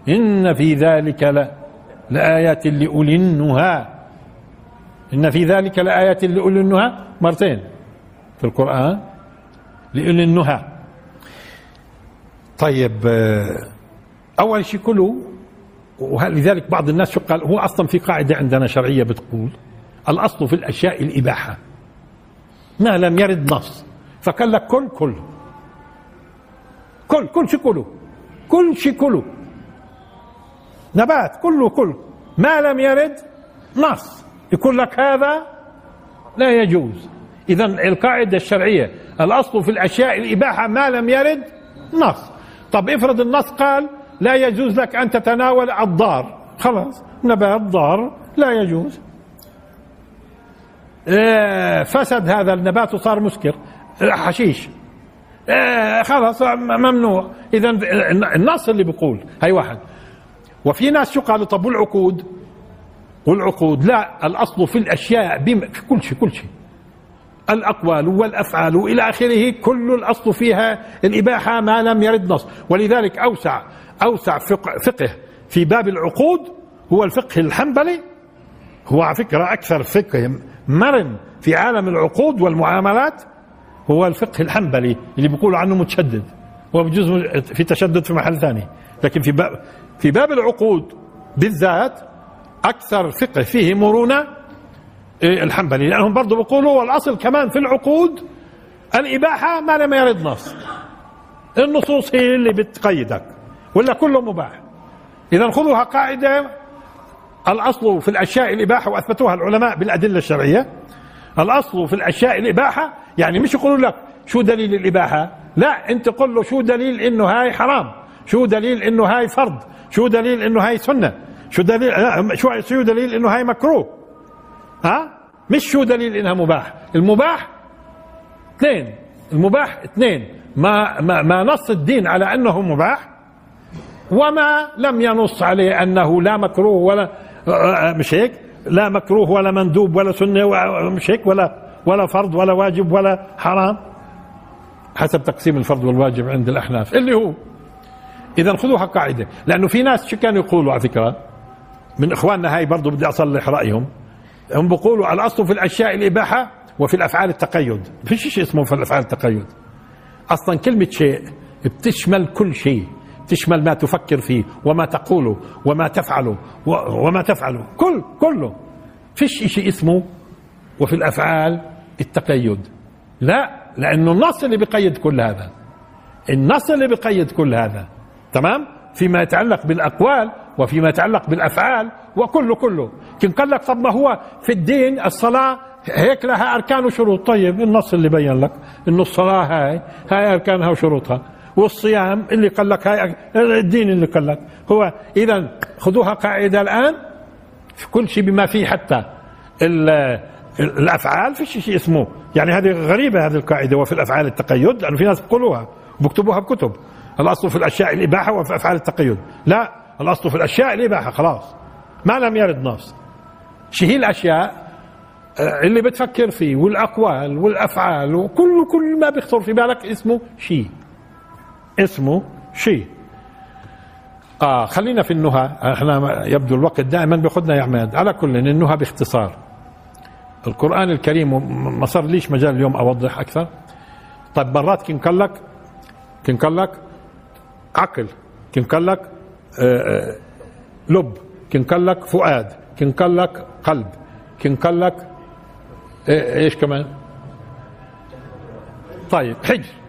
إن في ذلك لآيات لأولي النهى. إن في ذلك لآيات لأولي النهى. مرتين في القرآن. لأولي النهى. طيب أول شيء كلوا. ولذلك بعض الناس قال هو أصلا في قاعدة عندنا شرعية بتقول الأصل في الأشياء الإباحة. ما لم يرد نص. فقال لك كل كل كل كل شيء كله. كل شيء كله. نبات كله كل ما لم يرد نص. يقول لك هذا لا يجوز. اذا القاعدة الشرعية الأصل في الأشياء الإباحة ما لم يرد نص. طب افرض النص قال لا يجوز لك أن تتناول الضار. خلاص نبات ضار لا يجوز. فسد هذا النبات وصار مسكر. حشيش. آه، خلاص ممنوع. إذا النص اللي بيقول هي واحد. وفي ناس شو قالوا طب والعقود؟ والعقود لا الأصل في الأشياء بم... في كل شيء كل شيء. الأقوال والأفعال إلى آخره كل الأصل فيها الإباحة ما لم يرد نص. ولذلك أوسع أوسع فقه في باب العقود هو الفقه الحنبلي. هو على فكرة أكثر فقه مرن في عالم العقود والمعاملات هو الفقه الحنبلي اللي بيقولوا عنه متشدد. هو بجوز في تشدد في محل ثاني. لكن في باب في باب العقود بالذات أكثر فقه فيه مرونة إيه، الحنبلي. لأنهم برضه بيقولوا والأصل كمان في العقود الإباحة ما لم يرد نص. النصوص هي اللي بتقيدك ولا كله مباح. إذا خذوها قاعدة الأصل في الأشياء الإباحة وأثبتوها العلماء بالأدلة الشرعية. الأصل في الأشياء الإباحة يعني مش يقولوا لك شو دليل الإباحة؟ لا أنت قل له شو دليل إنه هاي حرام شو دليل إنه هاي فرض شو دليل إنه هاي سنة شو دليل شو شو دليل إنه هاي مكروه. ها؟ مش شو دليل إنها مباح. المباح اثنين المباح اثنين. ما ما ما نص الدين على أنه مباح وما لم ينص عليه أنه لا مكروه ولا مش هيك؟ لا مكروه ولا مندوب ولا سنة مش هيك؟ ولا ولا فرض ولا واجب ولا حرام؟ حسب تقسيم الفرض والواجب عند الأحناف. اللي هو إذا خذوها قاعدة. لأنه في ناس شو كانوا يقولوا على فكرة؟ من إخواننا هاي برضه بدي أصلح رأيهم. هم بيقولوا الأصل في الأشياء الإباحة وفي الأفعال التقيد. فيش شيء اسمه في الأفعال التقيد. أصلا كلمة شيء بتشمل كل شيء. تشمل ما تفكر فيه وما تقوله وما تفعله وما تفعله. كل كله. فيش شيء اسمه وفي الأفعال التقيد. لا لأنه النص اللي بيقيد كل هذا. النص اللي بيقيد كل هذا. تمام؟ فيما يتعلق بالأقوال وفيما يتعلق بالأفعال وكله كله. كن قال لك طب ما هو في الدين الصلاة هيك لها أركان وشروط. طيب النص اللي بين لك. إنه الصلاة هاي هاي أركانها وشروطها. والصيام اللي قال لك هاي الدين اللي قال لك. هو اذا خذوها قاعدة الآن في كل شيء بما فيه حتى الأفعال في شيء اسمه. يعني هذه غريبة هذه القاعدة وفي الأفعال التقيد لأنه في ناس بيقولوها وبكتبوها بكتب. الاصل في الأشياء الإباحة وفي أفعال التقيد؟ لا الاصل في الأشياء الإباحة؟ خلاص. ما لم يرد نص. شي هي الأشياء آه، اللي بتفكر فيه والأقوال والأفعال وكل كل ما بيخطر في بالك اسمه شيء. اسمه شيء آه خلينا في النهى. إحنا يبدو الوقت دائما بياخذنا يا عماد على كل النهى باختصار. القرآن الكريم ما صار ليش مجال اليوم أوضح أكثر؟ طيب مرات كن قال لك؟ كن قال لك؟ عقل. كن قال لك؟ آه، آه، لب. كن قال لك؟ فؤاد. كن قال لك؟ قلب. كن قال لك؟ آه، إيش كمان؟ طيب حجر.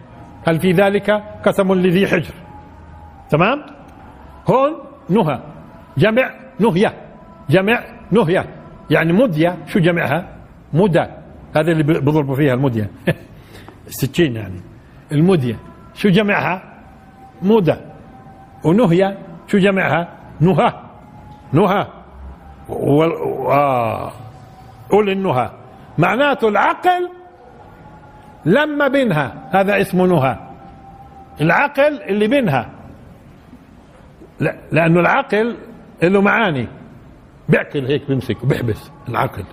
هل في ذلك قسم لذي حجر؟ تمام؟ هون نهى. جمع نهية. جمع نهية. يعني مدية. شو جمعها؟ مدى. هذا اللي بضربوا فيها المدية. السكين يعني. المدية. شو جمعها؟ مدى. ونهية. شو جمعها؟ نهى. نهى. آه. قول النهى. معناته العقل لما بينها هذا اسمه نهى. العقل اللي بينها لا لأنه العقل له معاني. بيعقل هيك بيمسك بيحبس العقل.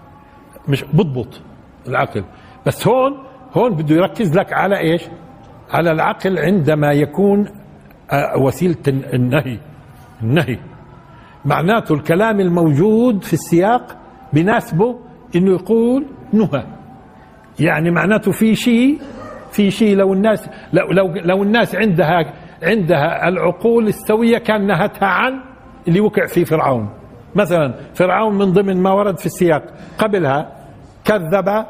مش بضبط العقل. بس هون هون بده يركز لك على إيش؟ على العقل عندما يكون آه، وسيلة النهي. النهي. معناته الكلام الموجود في السياق بناسبه إنه يقول نهى. يعني معناته في شيء في شيء لو الناس لو لو لو الناس عندها عندها العقول السويه كان نهتها عن اللي وقع فيه فرعون. مثلا فرعون من ضمن ما ورد في السياق قبلها كذب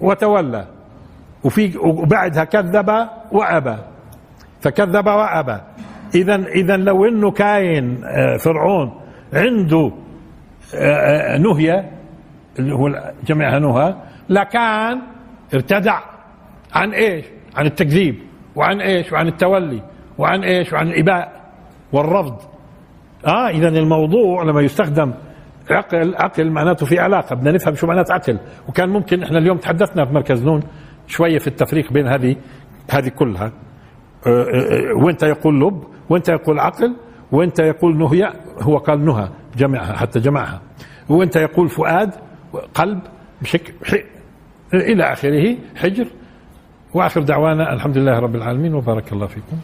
وتولى وفي وبعدها كذب وأبى فكذب وأبى. اذا اذا لو إنه كاين آه، فرعون عنده آه، آه، نهية اللي هو جمعها نهى لكان ارتدع عن إيش؟ عن التكذيب وعن إيش؟ وعن التولي وعن إيش؟ وعن الإباء والرفض آه اذا الموضوع لما يستخدم عقل عقل معناته في علاقة بدنا نفهم شو معنات عقل وكان ممكن إحنا اليوم تحدثنا في مركز نون شوية في التفريق بين هذه هذه كلها آه، آه، وانت يقول لب وانت يقول عقل وانت يقول نهي هو قال نهى جمعها حتى جمعها وانت يقول فؤاد قلب بشكل إلى آخره حجر. وآخر دعوانا الحمد لله رب العالمين وبارك الله فيكم.